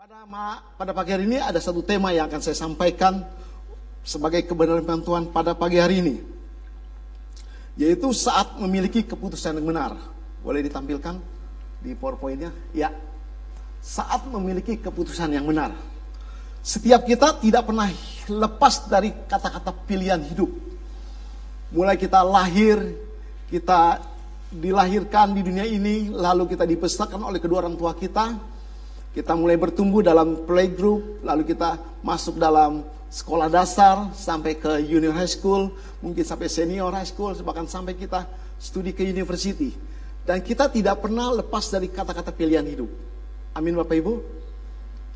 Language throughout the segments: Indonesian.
Pada, pagi hari ini ada satu tema yang akan saya sampaikan sebagai kebenaran Tuhan pada pagi hari ini. Yaitu saat memiliki keputusan yang benar. Boleh ditampilkan di powerpointnya? Ya. Saat memiliki keputusan yang benar. Setiap kita tidak pernah lepas dari kata-kata pilihan hidup. Mulai kita lahir, kita dilahirkan di dunia ini, lalu kita dibesarkan oleh kedua orang tua kita, kita mulai bertumbuh dalam playgroup, lalu kita masuk dalam sekolah dasar sampai ke junior high school, mungkin sampai senior high school, bahkan sampai kita studi ke university. Dan kita tidak pernah lepas dari kata-kata pilihan hidup. Amin Bapak Ibu.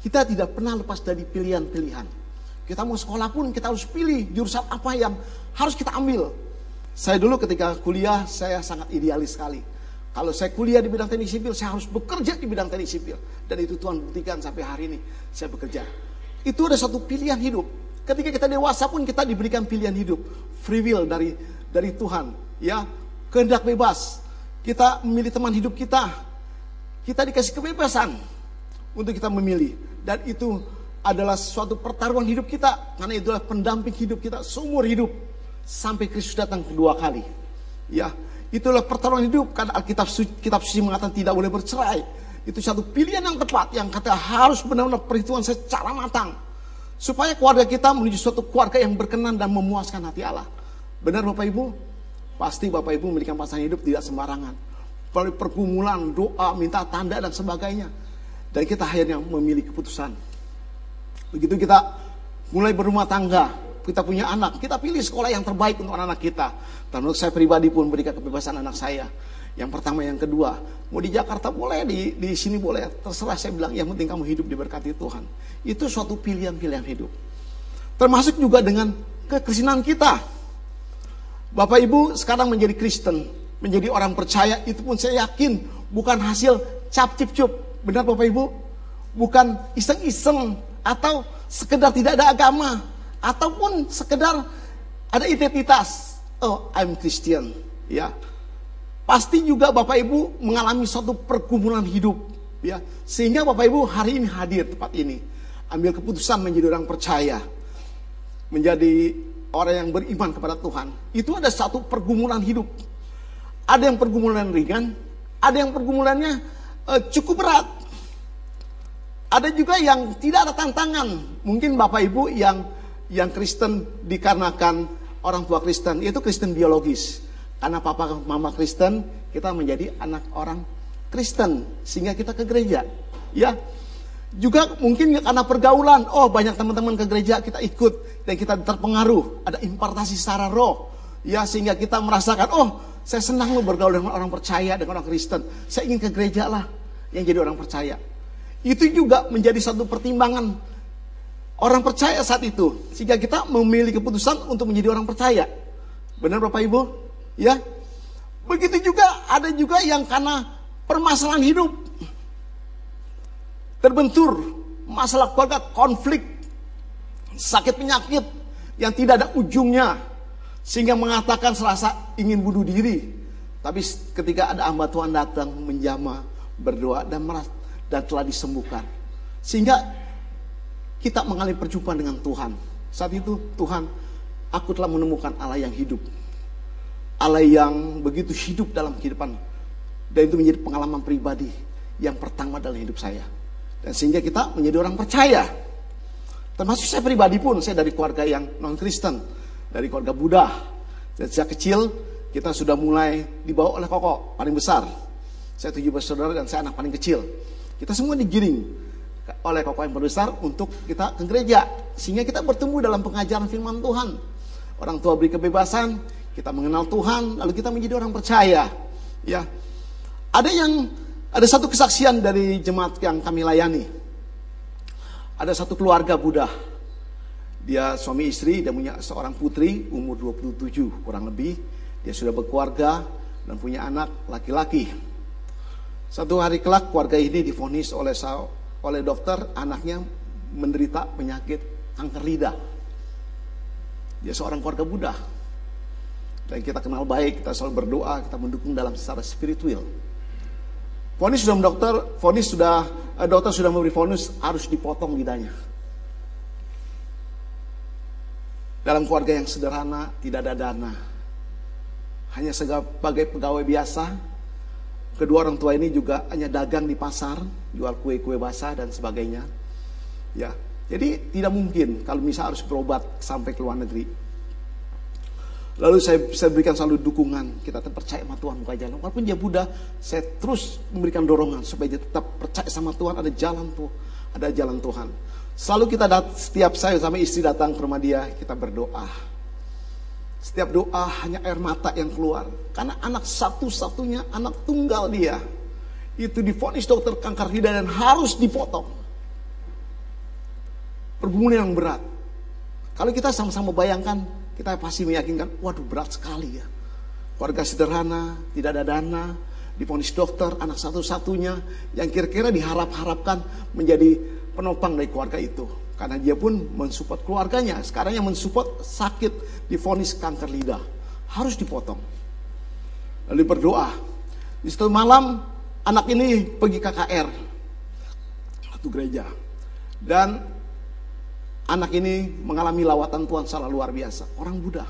Kita tidak pernah lepas dari pilihan-pilihan. Kita mau sekolah pun kita harus pilih jurusan apa yang harus kita ambil. Saya dulu ketika kuliah saya sangat idealis sekali kalau saya kuliah di bidang teknik sipil, saya harus bekerja di bidang teknik sipil. Dan itu Tuhan buktikan sampai hari ini saya bekerja. Itu ada satu pilihan hidup. Ketika kita dewasa pun kita diberikan pilihan hidup. Free will dari dari Tuhan. Ya, kehendak bebas. Kita memilih teman hidup kita. Kita dikasih kebebasan untuk kita memilih. Dan itu adalah suatu pertaruhan hidup kita. Karena itulah pendamping hidup kita seumur hidup. Sampai Kristus datang kedua kali. Ya, Itulah pertarungan hidup. Karena Alkitab kitab suci mengatakan tidak boleh bercerai. Itu satu pilihan yang tepat yang kata harus benar-benar perhitungan secara matang. Supaya keluarga kita menuju suatu keluarga yang berkenan dan memuaskan hati Allah. Benar Bapak Ibu? Pasti Bapak Ibu memiliki pasangan hidup tidak sembarangan. Pergumulan, doa, minta tanda dan sebagainya. Dan kita akhirnya memilih keputusan. Begitu kita mulai berumah tangga, kita punya anak, kita pilih sekolah yang terbaik untuk anak-anak kita. Dan untuk saya pribadi pun berikan kebebasan anak saya. Yang pertama, yang kedua, mau di Jakarta boleh, di, di sini boleh, terserah saya bilang, yang penting kamu hidup diberkati Tuhan. Itu suatu pilihan-pilihan hidup. Termasuk juga dengan kekristenan kita. Bapak Ibu sekarang menjadi Kristen, menjadi orang percaya, itu pun saya yakin bukan hasil cap cip cup. Benar Bapak Ibu? Bukan iseng-iseng atau sekedar tidak ada agama, ataupun sekedar ada identitas. Oh, I'm Christian. Ya. Pasti juga Bapak Ibu mengalami suatu pergumulan hidup, ya. Sehingga Bapak Ibu hari ini hadir tempat ini, ambil keputusan menjadi orang percaya, menjadi orang yang beriman kepada Tuhan. Itu ada satu pergumulan hidup. Ada yang pergumulan ringan, ada yang pergumulannya uh, cukup berat. Ada juga yang tidak ada tantangan. Mungkin Bapak Ibu yang yang Kristen dikarenakan orang tua Kristen, itu Kristen biologis. Karena papa mama Kristen, kita menjadi anak orang Kristen sehingga kita ke gereja. Ya. Juga mungkin karena pergaulan, oh banyak teman-teman ke gereja kita ikut dan kita terpengaruh, ada impartasi secara roh. Ya, sehingga kita merasakan, oh, saya senang lo bergaul dengan orang percaya, dengan orang Kristen. Saya ingin ke gereja lah yang jadi orang percaya. Itu juga menjadi satu pertimbangan orang percaya saat itu. Sehingga kita memilih keputusan untuk menjadi orang percaya. Benar Bapak Ibu? Ya. Begitu juga ada juga yang karena permasalahan hidup. Terbentur, masalah keluarga, konflik, sakit penyakit yang tidak ada ujungnya. Sehingga mengatakan serasa ingin bunuh diri. Tapi ketika ada hamba Tuhan datang menjama, berdoa dan meras dan telah disembuhkan. Sehingga kita mengalami perjumpaan dengan Tuhan. Saat itu Tuhan, aku telah menemukan Allah yang hidup. Allah yang begitu hidup dalam kehidupan. Dan itu menjadi pengalaman pribadi yang pertama dalam hidup saya. Dan sehingga kita menjadi orang percaya. Termasuk saya pribadi pun, saya dari keluarga yang non-Kristen. Dari keluarga Buddha. Dan sejak kecil kita sudah mulai dibawa oleh koko paling besar. Saya tujuh bersaudara dan saya anak paling kecil. Kita semua digiring oleh koko yang besar untuk kita ke gereja sehingga kita bertemu dalam pengajaran firman Tuhan. Orang tua beri kebebasan, kita mengenal Tuhan, lalu kita menjadi orang percaya. Ya. Ada yang ada satu kesaksian dari jemaat yang kami layani. Ada satu keluarga Buddha. Dia suami istri, dia punya seorang putri umur 27 kurang lebih. Dia sudah berkeluarga dan punya anak laki-laki. Satu hari kelak keluarga ini difonis oleh oleh dokter anaknya menderita penyakit kanker lidah. Dia seorang keluarga Buddha. Dan kita kenal baik, kita selalu berdoa, kita mendukung dalam secara spiritual. Fonis sudah dokter, Fonis sudah eh, dokter sudah memberi vonis harus dipotong lidahnya. Dalam keluarga yang sederhana tidak ada dana. Hanya sebagai pegawai biasa. Kedua orang tua ini juga hanya dagang di pasar, jual kue-kue basah dan sebagainya. Ya, jadi tidak mungkin kalau misal harus berobat sampai ke luar negeri. Lalu saya, saya berikan selalu dukungan. Kita tetap percaya sama Tuhan buka jalan. Walaupun dia Buddha, saya terus memberikan dorongan supaya dia tetap percaya sama Tuhan. Ada jalan tuh, ada jalan Tuhan. Selalu kita setiap saya sama istri datang ke rumah dia, kita berdoa. Setiap doa hanya air mata yang keluar. Karena anak satu-satunya, anak tunggal dia. Itu difonis dokter kanker hidung dan harus dipotong. Pergumulan yang berat. Kalau kita sama-sama bayangkan, kita pasti meyakinkan, waduh berat sekali ya. Keluarga sederhana, tidak ada dana, diponis dokter, anak satu-satunya yang kira-kira diharap-harapkan menjadi penopang dari keluarga itu. Karena dia pun mensupport keluarganya. Sekarang yang mensupport sakit, difonis kanker lidah. Harus dipotong. Lalu berdoa. Di situ malam, anak ini pergi KKR. Satu gereja. Dan anak ini mengalami lawatan Tuhan secara luar biasa. Orang Buddha.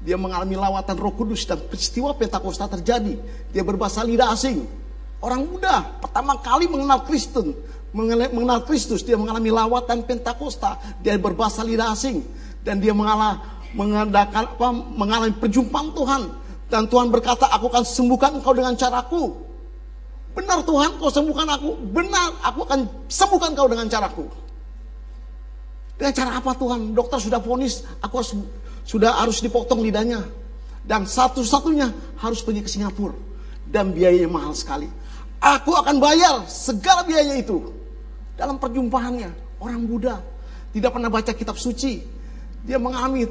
Dia mengalami lawatan roh kudus dan peristiwa Pentakosta terjadi. Dia berbahasa lidah asing. Orang Buddha pertama kali mengenal Kristen. Mengenal Kristus. Dia mengalami lawatan Pentakosta. Dia berbahasa lidah asing. Dan dia mengalami, mengadakan apa, mengalami perjumpaan Tuhan. Dan Tuhan berkata, aku akan sembuhkan engkau dengan caraku. Benar Tuhan, kau sembuhkan aku. Benar, aku akan sembuhkan kau dengan caraku. Dengan cara apa Tuhan? Dokter sudah vonis, aku harus, sudah harus dipotong lidahnya. Dan satu-satunya harus pergi ke Singapura. Dan biayanya mahal sekali. Aku akan bayar segala biaya itu. Dalam perjumpaannya, orang Buddha tidak pernah baca kitab suci. Dia mengalami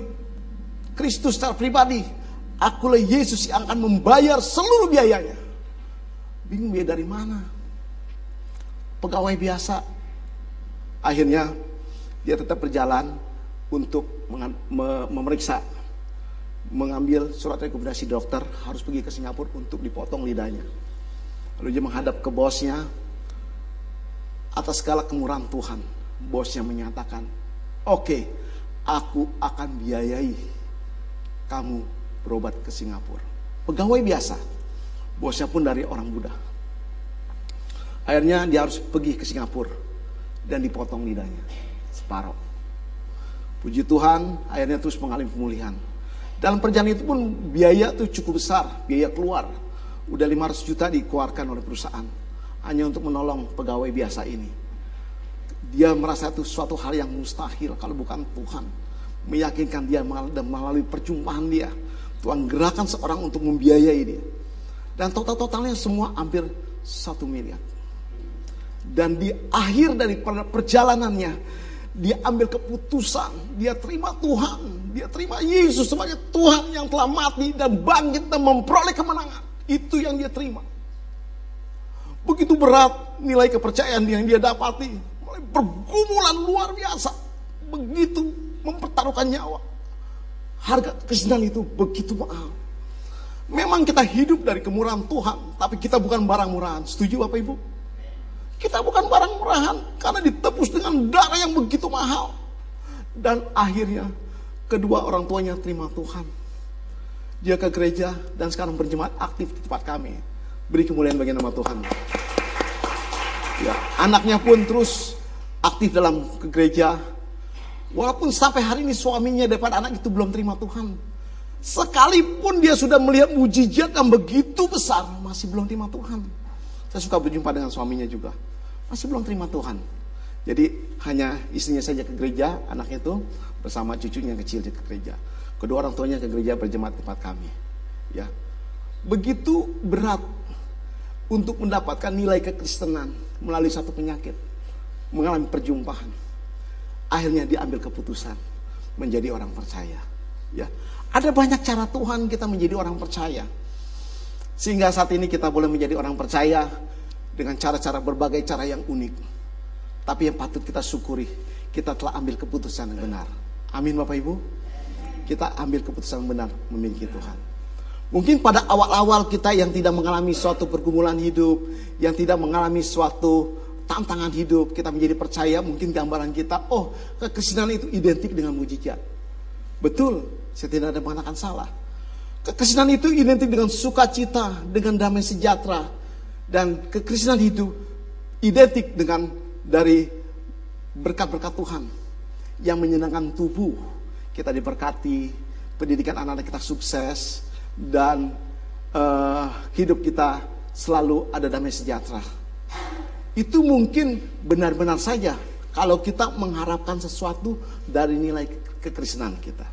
Kristus secara pribadi. Akulah Yesus yang akan membayar seluruh biayanya. Bingung biaya dari mana? Pegawai biasa. Akhirnya dia tetap berjalan untuk memeriksa mengambil surat rekomendasi dokter harus pergi ke Singapura untuk dipotong lidahnya. Lalu dia menghadap ke bosnya atas segala kemurahan Tuhan. Bosnya menyatakan, "Oke, okay, aku akan biayai kamu berobat ke Singapura. Pegawai biasa. Bosnya pun dari orang Buddha. Akhirnya dia harus pergi ke Singapura dan dipotong lidahnya. Separuh. Puji Tuhan, akhirnya terus mengalami pemulihan. Dalam perjalanan itu pun biaya tuh cukup besar, biaya keluar. Udah 500 juta dikeluarkan oleh perusahaan. Hanya untuk menolong pegawai biasa ini. Dia merasa itu suatu hal yang mustahil kalau bukan Tuhan. Meyakinkan dia melalui perjumpaan dia Tuhan gerakan seorang untuk membiayai dia. Dan total-totalnya semua hampir satu miliar. Dan di akhir dari perjalanannya, dia ambil keputusan, dia terima Tuhan, dia terima Yesus sebagai Tuhan yang telah mati dan bangkit dan memperoleh kemenangan. Itu yang dia terima. Begitu berat nilai kepercayaan yang dia dapati, mulai pergumulan luar biasa. Begitu mempertaruhkan nyawa Harga kesenangan itu begitu mahal. Memang kita hidup dari kemurahan Tuhan, tapi kita bukan barang murahan. Setuju Bapak Ibu? Kita bukan barang murahan karena ditebus dengan darah yang begitu mahal. Dan akhirnya kedua orang tuanya terima Tuhan. Dia ke gereja dan sekarang berjemaat aktif di tempat kami. Beri kemuliaan bagi nama Tuhan. Ya, anaknya pun terus aktif dalam ke gereja Walaupun sampai hari ini suaminya daripada anak itu belum terima Tuhan. Sekalipun dia sudah melihat mujizat yang begitu besar, masih belum terima Tuhan. Saya suka berjumpa dengan suaminya juga. Masih belum terima Tuhan. Jadi hanya istrinya saja ke gereja, anaknya itu bersama cucunya yang kecil ke gereja. Kedua orang tuanya ke gereja berjemaat tempat kami. Ya. Begitu berat untuk mendapatkan nilai kekristenan melalui satu penyakit. Mengalami perjumpaan akhirnya diambil keputusan menjadi orang percaya. Ya, ada banyak cara Tuhan kita menjadi orang percaya. Sehingga saat ini kita boleh menjadi orang percaya dengan cara-cara berbagai cara yang unik. Tapi yang patut kita syukuri, kita telah ambil keputusan yang benar. Amin Bapak Ibu. Kita ambil keputusan yang benar memiliki Tuhan. Mungkin pada awal-awal kita yang tidak mengalami suatu pergumulan hidup, yang tidak mengalami suatu tantangan hidup, kita menjadi percaya, mungkin gambaran kita, oh kekristenan itu identik dengan mujizat. Betul, saya tidak ada mengatakan salah. Kekristenan itu identik dengan sukacita, dengan damai sejahtera. Dan kekristenan itu identik dengan dari berkat-berkat Tuhan yang menyenangkan tubuh. Kita diberkati, pendidikan anak-anak kita sukses, dan uh, hidup kita selalu ada damai sejahtera. Itu mungkin benar-benar saja kalau kita mengharapkan sesuatu dari nilai kekristenan kita.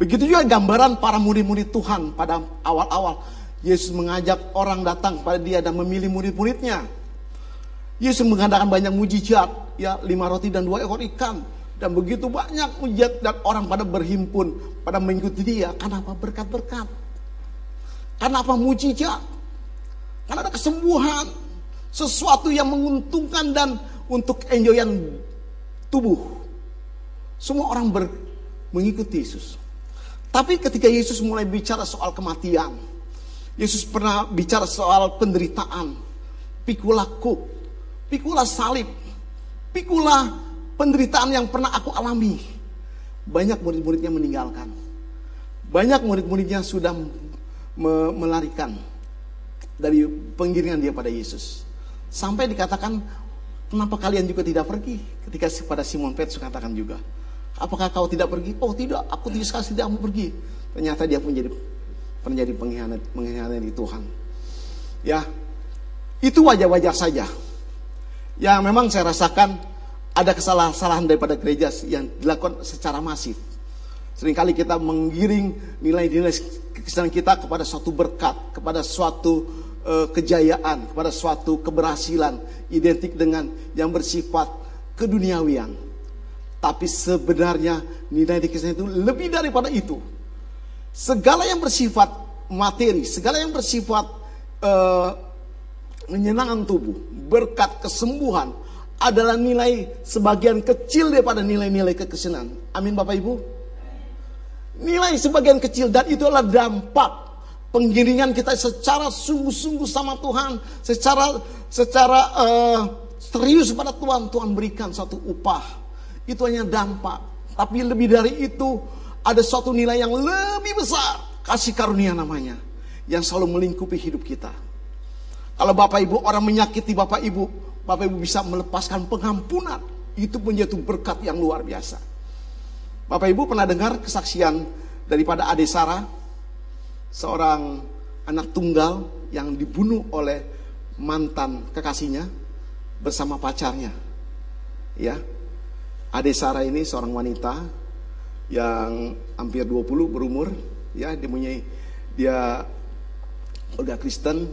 Begitu juga gambaran para murid-murid Tuhan pada awal-awal. Yesus mengajak orang datang pada dia dan memilih murid-muridnya. Yesus mengadakan banyak mujizat, ya lima roti dan dua ekor ikan. Dan begitu banyak mujizat dan orang pada berhimpun, pada mengikuti dia. Kenapa berkat-berkat? Karena apa mujizat? Karena ada kesembuhan. Sesuatu yang menguntungkan dan untuk enjoyan tubuh. Semua orang ber, mengikuti Yesus. Tapi ketika Yesus mulai bicara soal kematian, Yesus pernah bicara soal penderitaan, pikula kuk, pikula salib, pikula penderitaan yang pernah aku alami. Banyak murid-muridnya meninggalkan. Banyak murid-muridnya sudah me melarikan dari pengiringan dia pada Yesus. Sampai dikatakan, kenapa kalian juga tidak pergi? Ketika pada Simon Petrus katakan juga, Apakah kau tidak pergi? Oh tidak, aku tidak sekali tidak mau pergi. Ternyata dia pun jadi menjadi pengkhianat, di Tuhan. Ya, itu wajar-wajar saja. Ya memang saya rasakan ada kesalahan-kesalahan daripada gereja yang dilakukan secara masif. Seringkali kita menggiring nilai-nilai kekristenan kita kepada suatu berkat, kepada suatu uh, kejayaan, kepada suatu keberhasilan, identik dengan yang bersifat keduniawian. Tapi sebenarnya nilai di itu lebih daripada itu. Segala yang bersifat materi, segala yang bersifat uh, menyenangkan tubuh, berkat kesembuhan adalah nilai sebagian kecil daripada nilai-nilai kekesenan. Amin Bapak Ibu. Nilai sebagian kecil dan itu adalah dampak penggiringan kita secara sungguh-sungguh sama Tuhan, secara secara uh, serius pada Tuhan, Tuhan berikan satu upah itu hanya dampak. Tapi lebih dari itu, ada suatu nilai yang lebih besar. Kasih karunia namanya. Yang selalu melingkupi hidup kita. Kalau Bapak Ibu orang menyakiti Bapak Ibu, Bapak Ibu bisa melepaskan pengampunan. Itu menjadi berkat yang luar biasa. Bapak Ibu pernah dengar kesaksian daripada Ade Sarah, seorang anak tunggal yang dibunuh oleh mantan kekasihnya bersama pacarnya. Ya, Ade Sarah ini seorang wanita yang hampir 20 berumur, ya dia punya dia keluarga Kristen,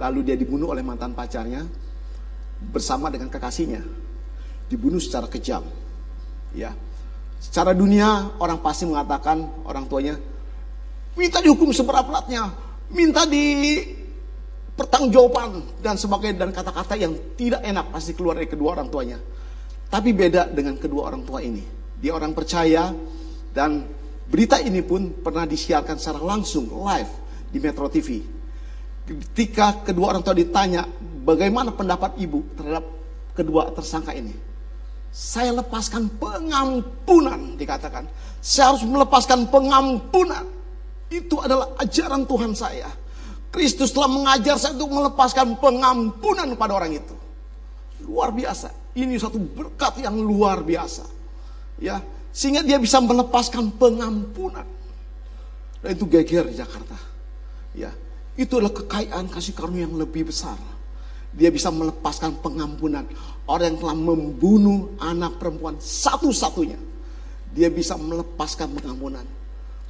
lalu dia dibunuh oleh mantan pacarnya bersama dengan kekasihnya. Dibunuh secara kejam. Ya. Secara dunia orang pasti mengatakan orang tuanya minta dihukum seberat-beratnya, minta di pertanggungjawaban dan sebagainya dan kata-kata yang tidak enak pasti keluar dari kedua orang tuanya. Tapi beda dengan kedua orang tua ini. Dia orang percaya dan berita ini pun pernah disiarkan secara langsung live di Metro TV. Ketika kedua orang tua ditanya bagaimana pendapat ibu terhadap kedua tersangka ini. Saya lepaskan pengampunan dikatakan. Saya harus melepaskan pengampunan. Itu adalah ajaran Tuhan saya. Kristus telah mengajar saya untuk melepaskan pengampunan kepada orang itu. Luar biasa. Ini satu berkat yang luar biasa. Ya, sehingga dia bisa melepaskan pengampunan. Dan itu geger di Jakarta. Ya, itu adalah kekayaan kasih karunia yang lebih besar. Dia bisa melepaskan pengampunan orang yang telah membunuh anak perempuan satu-satunya. Dia bisa melepaskan pengampunan.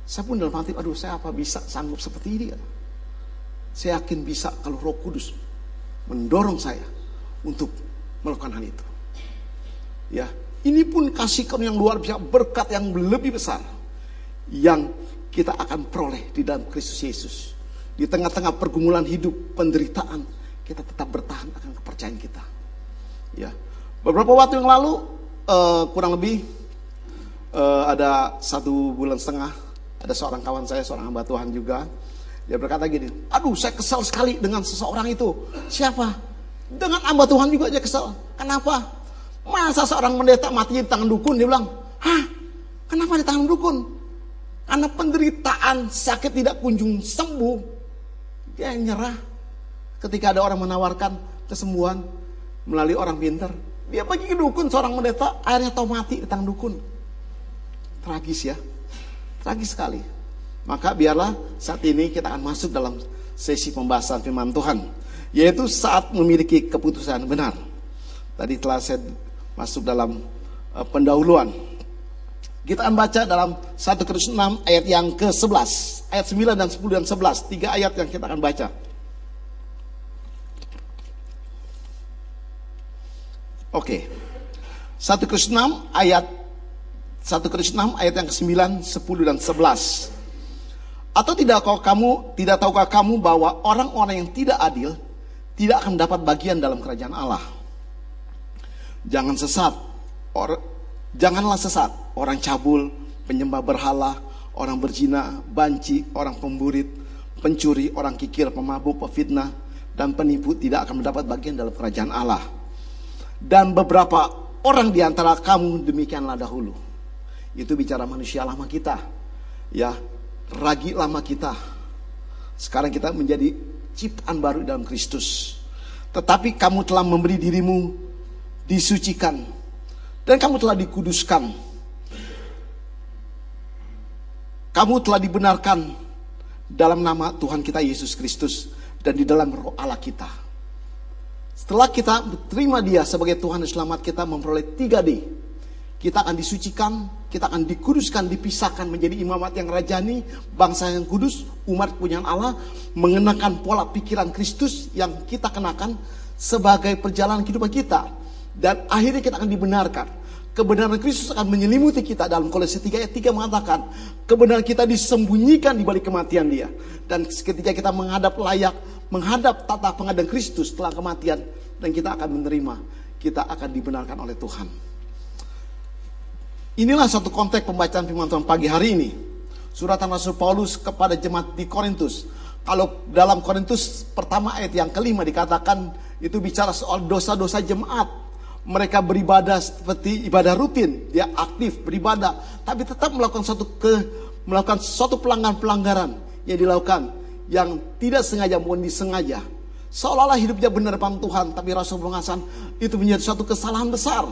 Saya pun dalam hati, aduh saya apa bisa sanggup seperti ini ya? Saya yakin bisa kalau roh kudus mendorong saya untuk melakukan hal itu. Ya, ini pun kasih karunia yang luar biasa, berkat yang lebih besar yang kita akan peroleh di dalam Kristus Yesus. Di tengah-tengah pergumulan hidup, penderitaan, kita tetap bertahan akan kepercayaan kita. Ya, beberapa waktu yang lalu, uh, kurang lebih uh, ada satu bulan setengah, ada seorang kawan saya, seorang hamba Tuhan juga, dia berkata gini, aduh saya kesal sekali dengan seseorang itu. Siapa? Dengan hamba Tuhan juga aja kesel. Kenapa? Masa seorang pendeta mati di tangan dukun? Dia bilang, hah? Kenapa di tangan dukun? Karena penderitaan sakit tidak kunjung sembuh. Dia nyerah. Ketika ada orang menawarkan kesembuhan melalui orang pintar. Dia pergi ke dukun seorang pendeta, akhirnya tahu mati di tangan dukun. Tragis ya. Tragis sekali. Maka biarlah saat ini kita akan masuk dalam sesi pembahasan firman Tuhan. Yaitu saat memiliki keputusan benar. Tadi telah saya masuk dalam uh, pendahuluan. Kita akan baca dalam 1 Korintus 6 ayat yang ke-11. Ayat 9 dan 10 dan 11. Tiga ayat yang kita akan baca. Oke. 1 Korintus 6 ayat 1 Korintus 6 ayat yang ke-9, 10 dan 11. Atau tidak kau kamu tidak tahukah kamu bahwa orang-orang yang tidak adil tidak akan dapat bagian dalam kerajaan Allah. Jangan sesat. Or, janganlah sesat. Orang cabul, penyembah berhala, orang berzina, banci, orang pemburit, pencuri, orang kikir, pemabuk, pefitnah, dan penipu tidak akan mendapat bagian dalam kerajaan Allah. Dan beberapa orang di antara kamu demikianlah dahulu. Itu bicara manusia lama kita. Ya, ragi lama kita. Sekarang kita menjadi ciptaan baru dalam Kristus. Tetapi kamu telah memberi dirimu disucikan dan kamu telah dikuduskan. Kamu telah dibenarkan dalam nama Tuhan kita Yesus Kristus dan di dalam roh Allah kita. Setelah kita terima dia sebagai Tuhan dan selamat kita memperoleh 3D kita akan disucikan, kita akan dikuduskan, dipisahkan menjadi imamat yang rajani, bangsa yang kudus, umat punya Allah, mengenakan pola pikiran Kristus yang kita kenakan sebagai perjalanan kehidupan kita. Dan akhirnya kita akan dibenarkan. Kebenaran Kristus akan menyelimuti kita dalam Kolose 3 ayat 3 mengatakan kebenaran kita disembunyikan di balik kematian dia. Dan ketika kita menghadap layak, menghadap tata pengadaan Kristus setelah kematian dan kita akan menerima, kita akan dibenarkan oleh Tuhan. Inilah satu konteks pembacaan firman Tuhan pagi hari ini. Suratan Rasul Paulus kepada jemaat di Korintus. Kalau dalam Korintus pertama ayat yang kelima dikatakan itu bicara soal dosa-dosa jemaat. Mereka beribadah seperti ibadah rutin, dia aktif beribadah, tapi tetap melakukan suatu ke melakukan suatu pelanggaran-pelanggaran yang dilakukan yang tidak sengaja maupun disengaja. Seolah-olah hidupnya benar depan Tuhan, tapi Rasul mengatakan itu menjadi suatu kesalahan besar.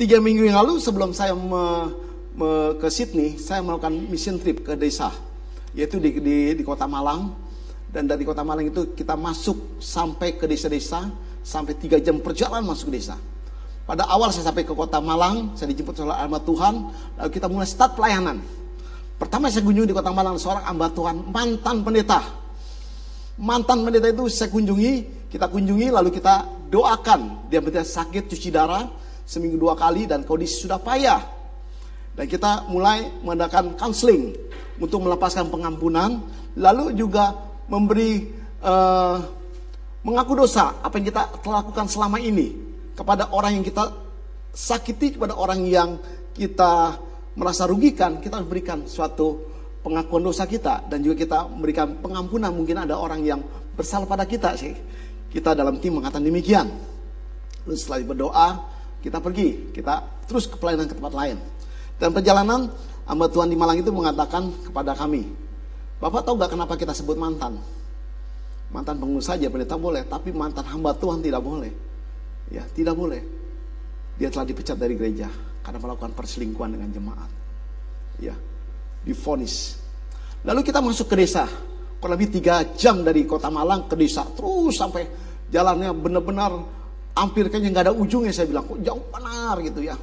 Tiga minggu yang lalu sebelum saya me, me, ke Sydney, saya melakukan mission trip ke desa, yaitu di, di, di kota Malang. Dan dari kota Malang itu kita masuk sampai ke desa-desa, sampai tiga jam perjalanan masuk desa. Pada awal saya sampai ke kota Malang, saya dijemput oleh hamba Tuhan, lalu kita mulai start pelayanan. Pertama saya kunjungi di kota Malang, seorang hamba Tuhan, mantan pendeta. Mantan pendeta itu saya kunjungi, kita kunjungi lalu kita doakan. Dia pendeta sakit, cuci darah, seminggu dua kali dan kondisi sudah payah. Dan kita mulai mengadakan counseling untuk melepaskan pengampunan, lalu juga memberi uh, mengaku dosa apa yang kita telah lakukan selama ini kepada orang yang kita sakiti, kepada orang yang kita merasa rugikan, kita berikan suatu pengakuan dosa kita dan juga kita memberikan pengampunan. Mungkin ada orang yang bersalah pada kita sih. Kita dalam tim mengatakan demikian. Lalu setelah berdoa, kita pergi, kita terus ke pelayanan ke tempat lain. Dan perjalanan hamba Tuhan di Malang itu mengatakan kepada kami, Bapak tahu gak kenapa kita sebut mantan? Mantan pengusaha saja pendeta boleh, tapi mantan hamba Tuhan tidak boleh. Ya, tidak boleh. Dia telah dipecat dari gereja karena melakukan perselingkuhan dengan jemaat. Ya, difonis. Lalu kita masuk ke desa, kurang lebih tiga jam dari kota Malang ke desa, terus sampai jalannya benar-benar hampir kayaknya nggak ada ujungnya saya bilang. Kok jauh benar gitu ya.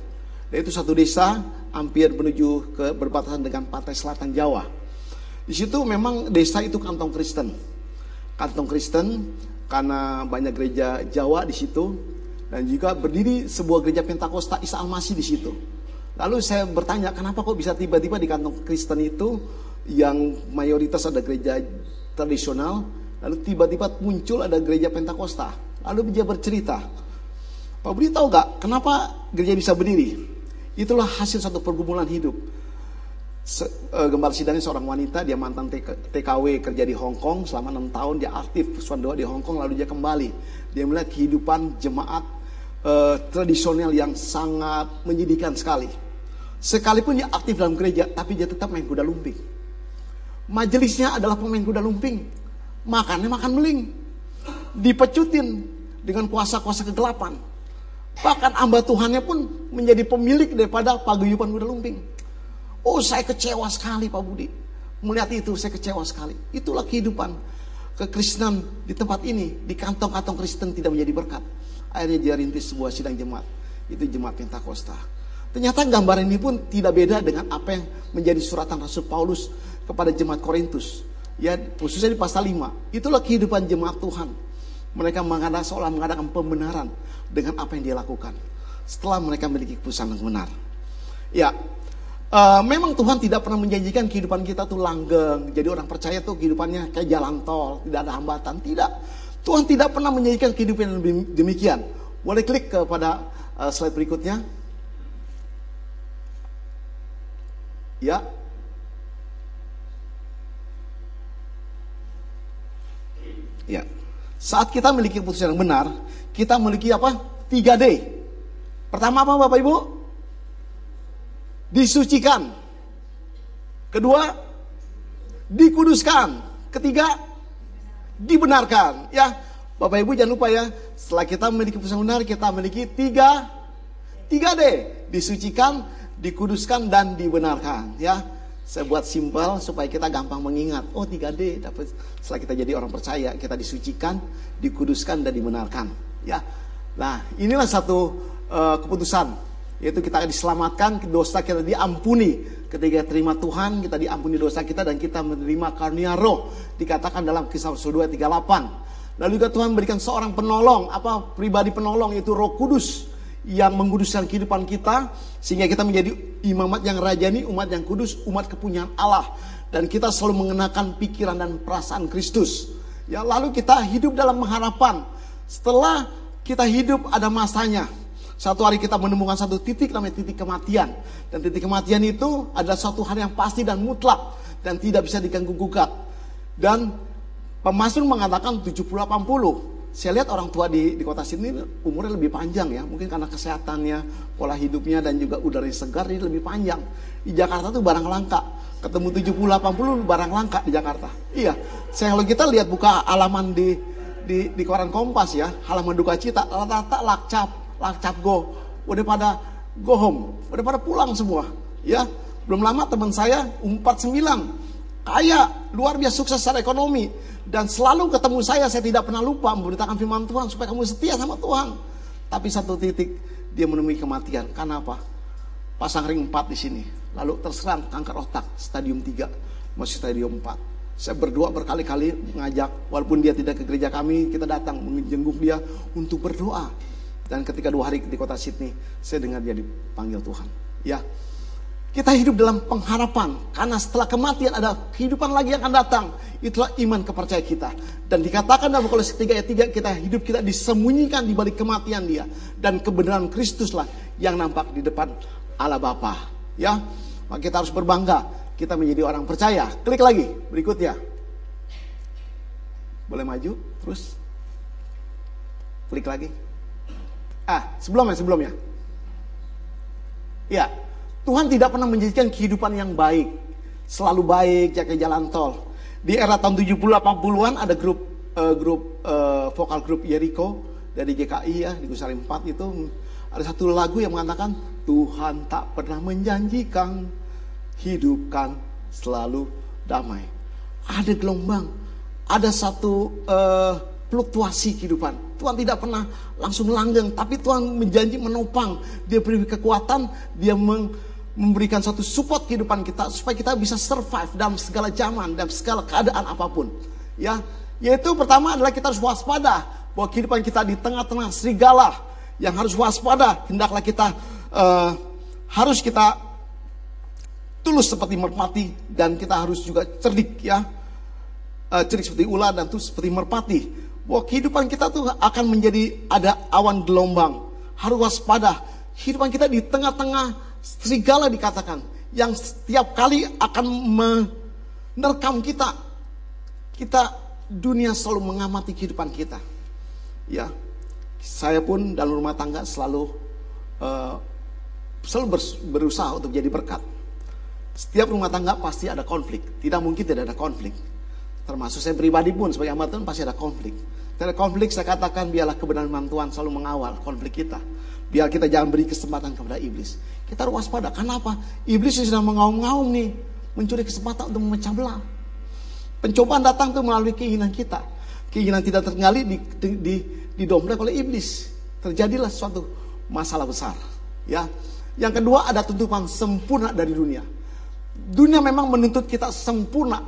Dan itu satu desa hampir menuju ke berbatasan dengan pantai selatan Jawa. Di situ memang desa itu kantong Kristen. Kantong Kristen karena banyak gereja Jawa di situ dan juga berdiri sebuah gereja Pentakosta Isa Al-Masih di situ. Lalu saya bertanya, kenapa kok bisa tiba-tiba di kantong Kristen itu yang mayoritas ada gereja tradisional, lalu tiba-tiba muncul ada gereja Pentakosta. Lalu dia bercerita, Pak Budi tahu gak kenapa gereja bisa berdiri? Itulah hasil satu pergumulan hidup. Se, uh, Gembala Sidani seorang wanita, dia mantan TKW kerja di Hong Kong selama enam tahun, dia aktif doa di Hong Kong lalu dia kembali. Dia melihat kehidupan jemaat uh, tradisional yang sangat menyedihkan sekali. Sekalipun dia aktif dalam gereja, tapi dia tetap main kuda lumping. Majelisnya adalah pemain kuda lumping. Makannya makan meling. Dipecutin dengan kuasa-kuasa kegelapan. Bahkan hamba Tuhannya pun menjadi pemilik daripada paguyuban kuda lumping. Oh saya kecewa sekali Pak Budi. Melihat itu saya kecewa sekali. Itulah kehidupan kekristenan di tempat ini. Di kantong-kantong Kristen tidak menjadi berkat. Akhirnya dia rintis sebuah sidang jemaat. Itu jemaat Pentakosta. Ternyata gambar ini pun tidak beda dengan apa yang menjadi suratan Rasul Paulus kepada jemaat Korintus. Ya, khususnya di pasal 5. Itulah kehidupan jemaat Tuhan. Mereka mengadakan seolah mengadakan pembenaran dengan apa yang dia lakukan. Setelah mereka memiliki keputusan yang benar. Ya, Uh, memang Tuhan tidak pernah menjanjikan kehidupan kita tuh langgeng. Jadi orang percaya tuh kehidupannya kayak jalan tol, tidak ada hambatan. Tidak. Tuhan tidak pernah menjanjikan kehidupan yang demikian. Boleh klik kepada uh, slide berikutnya. Ya. Ya. Saat kita memiliki keputusan yang benar, kita memiliki apa? 3D. Pertama apa Bapak Ibu? disucikan. Kedua, dikuduskan. Ketiga, dibenarkan. Ya, Bapak Ibu jangan lupa ya, setelah kita memiliki pesan benar, kita memiliki tiga, tiga D. Disucikan, dikuduskan, dan dibenarkan. Ya, saya buat simpel supaya kita gampang mengingat. Oh 3D, dapat setelah kita jadi orang percaya, kita disucikan, dikuduskan, dan dibenarkan. Ya, nah inilah satu uh, keputusan yaitu kita diselamatkan, dosa kita diampuni. Ketika terima Tuhan, kita diampuni dosa kita dan kita menerima karunia roh. Dikatakan dalam kisah Rasul 2, 38. Lalu juga Tuhan memberikan seorang penolong, apa pribadi penolong yaitu Roh Kudus yang menguduskan kehidupan kita sehingga kita menjadi imamat yang rajani, umat yang kudus, umat kepunyaan Allah dan kita selalu mengenakan pikiran dan perasaan Kristus. Ya, lalu kita hidup dalam pengharapan. Setelah kita hidup ada masanya. Satu hari kita menemukan satu titik namanya titik kematian. Dan titik kematian itu adalah satu hal yang pasti dan mutlak. Dan tidak bisa diganggu gugat. Dan pemasun mengatakan 70-80. Saya lihat orang tua di, di kota sini umurnya lebih panjang ya. Mungkin karena kesehatannya, pola hidupnya dan juga udara segar ini lebih panjang. Di Jakarta tuh barang langka. Ketemu 70-80 barang langka di Jakarta. Iya. Saya kalau kita lihat buka halaman di di, di koran Kompas ya, halaman duka cita, rata-rata lakcap, lakcap go, udah pada go home, udah pada pulang semua. Ya, belum lama teman saya umpat sembilan, kaya, luar biasa sukses secara ekonomi, dan selalu ketemu saya, saya tidak pernah lupa memberitakan firman Tuhan supaya kamu setia sama Tuhan. Tapi satu titik dia menemui kematian. Karena apa? Pasang ring 4 di sini. Lalu terserang kanker otak, stadium 3, masih stadium 4. Saya berdoa berkali-kali mengajak, walaupun dia tidak ke gereja kami, kita datang menjenguk dia untuk berdoa. Dan ketika dua hari di kota Sydney, saya dengar dia dipanggil Tuhan. Ya, kita hidup dalam pengharapan karena setelah kematian ada kehidupan lagi yang akan datang. Itulah iman kepercayaan kita. Dan dikatakan dalam Kolose 3 ayat 3 kita hidup kita disembunyikan di balik kematian dia dan kebenaran Kristuslah yang nampak di depan Allah Bapa. Ya, maka kita harus berbangga kita menjadi orang percaya. Klik lagi berikutnya. Boleh maju terus. Klik lagi. Ah, sebelumnya, sebelumnya. Ya, Tuhan tidak pernah menjadikan kehidupan yang baik. Selalu baik, jaga jalan tol. Di era tahun 70-80an ada grup uh, grup uh, vokal grup Jericho dari GKI ya di Gusari 4 itu ada satu lagu yang mengatakan Tuhan tak pernah menjanjikan hidupkan selalu damai. Ada gelombang, ada satu uh, fluktuasi kehidupan. Tuhan tidak pernah langsung langgeng, tapi Tuhan menjanji menopang. Dia beri kekuatan, dia memberikan satu support kehidupan kita supaya kita bisa survive dalam segala zaman dan segala keadaan apa pun. Ya, yaitu pertama adalah kita harus waspada bahwa kehidupan kita di tengah-tengah serigala yang harus waspada. Hendaklah kita uh, harus kita tulus seperti merpati dan kita harus juga cerdik ya. Uh, cerdik seperti ular dan tulus seperti merpati bahwa kehidupan kita tuh akan menjadi ada awan gelombang. Harus waspada. Kehidupan kita di tengah-tengah serigala dikatakan. yang setiap kali akan menerkam kita. Kita dunia selalu mengamati kehidupan kita. Ya, saya pun dalam rumah tangga selalu uh, selalu berusaha untuk jadi berkat. Setiap rumah tangga pasti ada konflik. Tidak mungkin tidak ada konflik. Termasuk saya pribadi pun sebagai hamba Tuhan pasti ada konflik. Tidak konflik saya katakan biarlah kebenaran Tuhan selalu mengawal konflik kita. Biar kita jangan beri kesempatan kepada iblis. Kita harus waspada. Kenapa? Iblis yang sedang mengaum-ngaum nih. Mencuri kesempatan untuk memecah belah. Pencobaan datang tuh melalui keinginan kita. Keinginan tidak tergali di, di, di, didompleng oleh iblis. Terjadilah suatu masalah besar. Ya, Yang kedua ada tuntutan sempurna dari dunia. Dunia memang menuntut kita sempurna.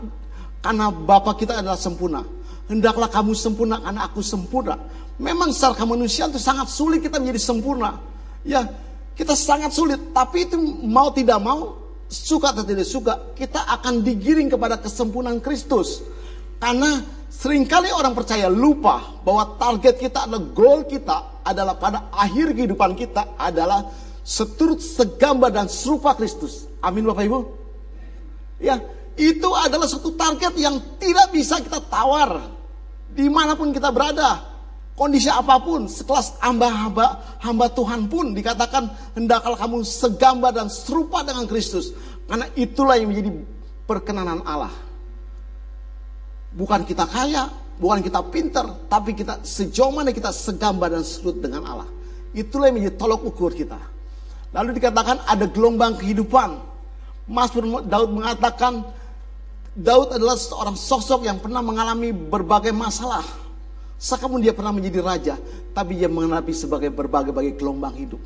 Karena Bapak kita adalah sempurna. Hendaklah kamu sempurna karena aku sempurna. Memang secara kemanusiaan itu sangat sulit kita menjadi sempurna. Ya, kita sangat sulit. Tapi itu mau tidak mau, suka atau tidak suka, kita akan digiring kepada kesempurnaan Kristus. Karena sering kali orang percaya lupa bahwa target kita adalah goal kita adalah pada akhir kehidupan kita adalah seturut segambar dan serupa Kristus. Amin Bapak Ibu. Ya, itu adalah satu target yang tidak bisa kita tawar di mana pun kita berada kondisi apa pun, sekelas hamba-hamba hamba Tuhan pun dikatakan hendaklah kamu segambar dan serupa dengan Kristus. Karena itulah yang menjadi perkenanan Allah. Bukan kita kaya, bukan kita pintar, tapi kita sejauh mana kita segambar dan serut dengan Allah. Itulah yang menjadi tolok ukur kita. Lalu dikatakan ada gelombang kehidupan. Mas Daud mengatakan Daud adalah seorang sosok yang pernah mengalami berbagai masalah Sekalipun dia pernah menjadi raja, tapi dia menghadapi sebagai berbagai-bagai gelombang hidup.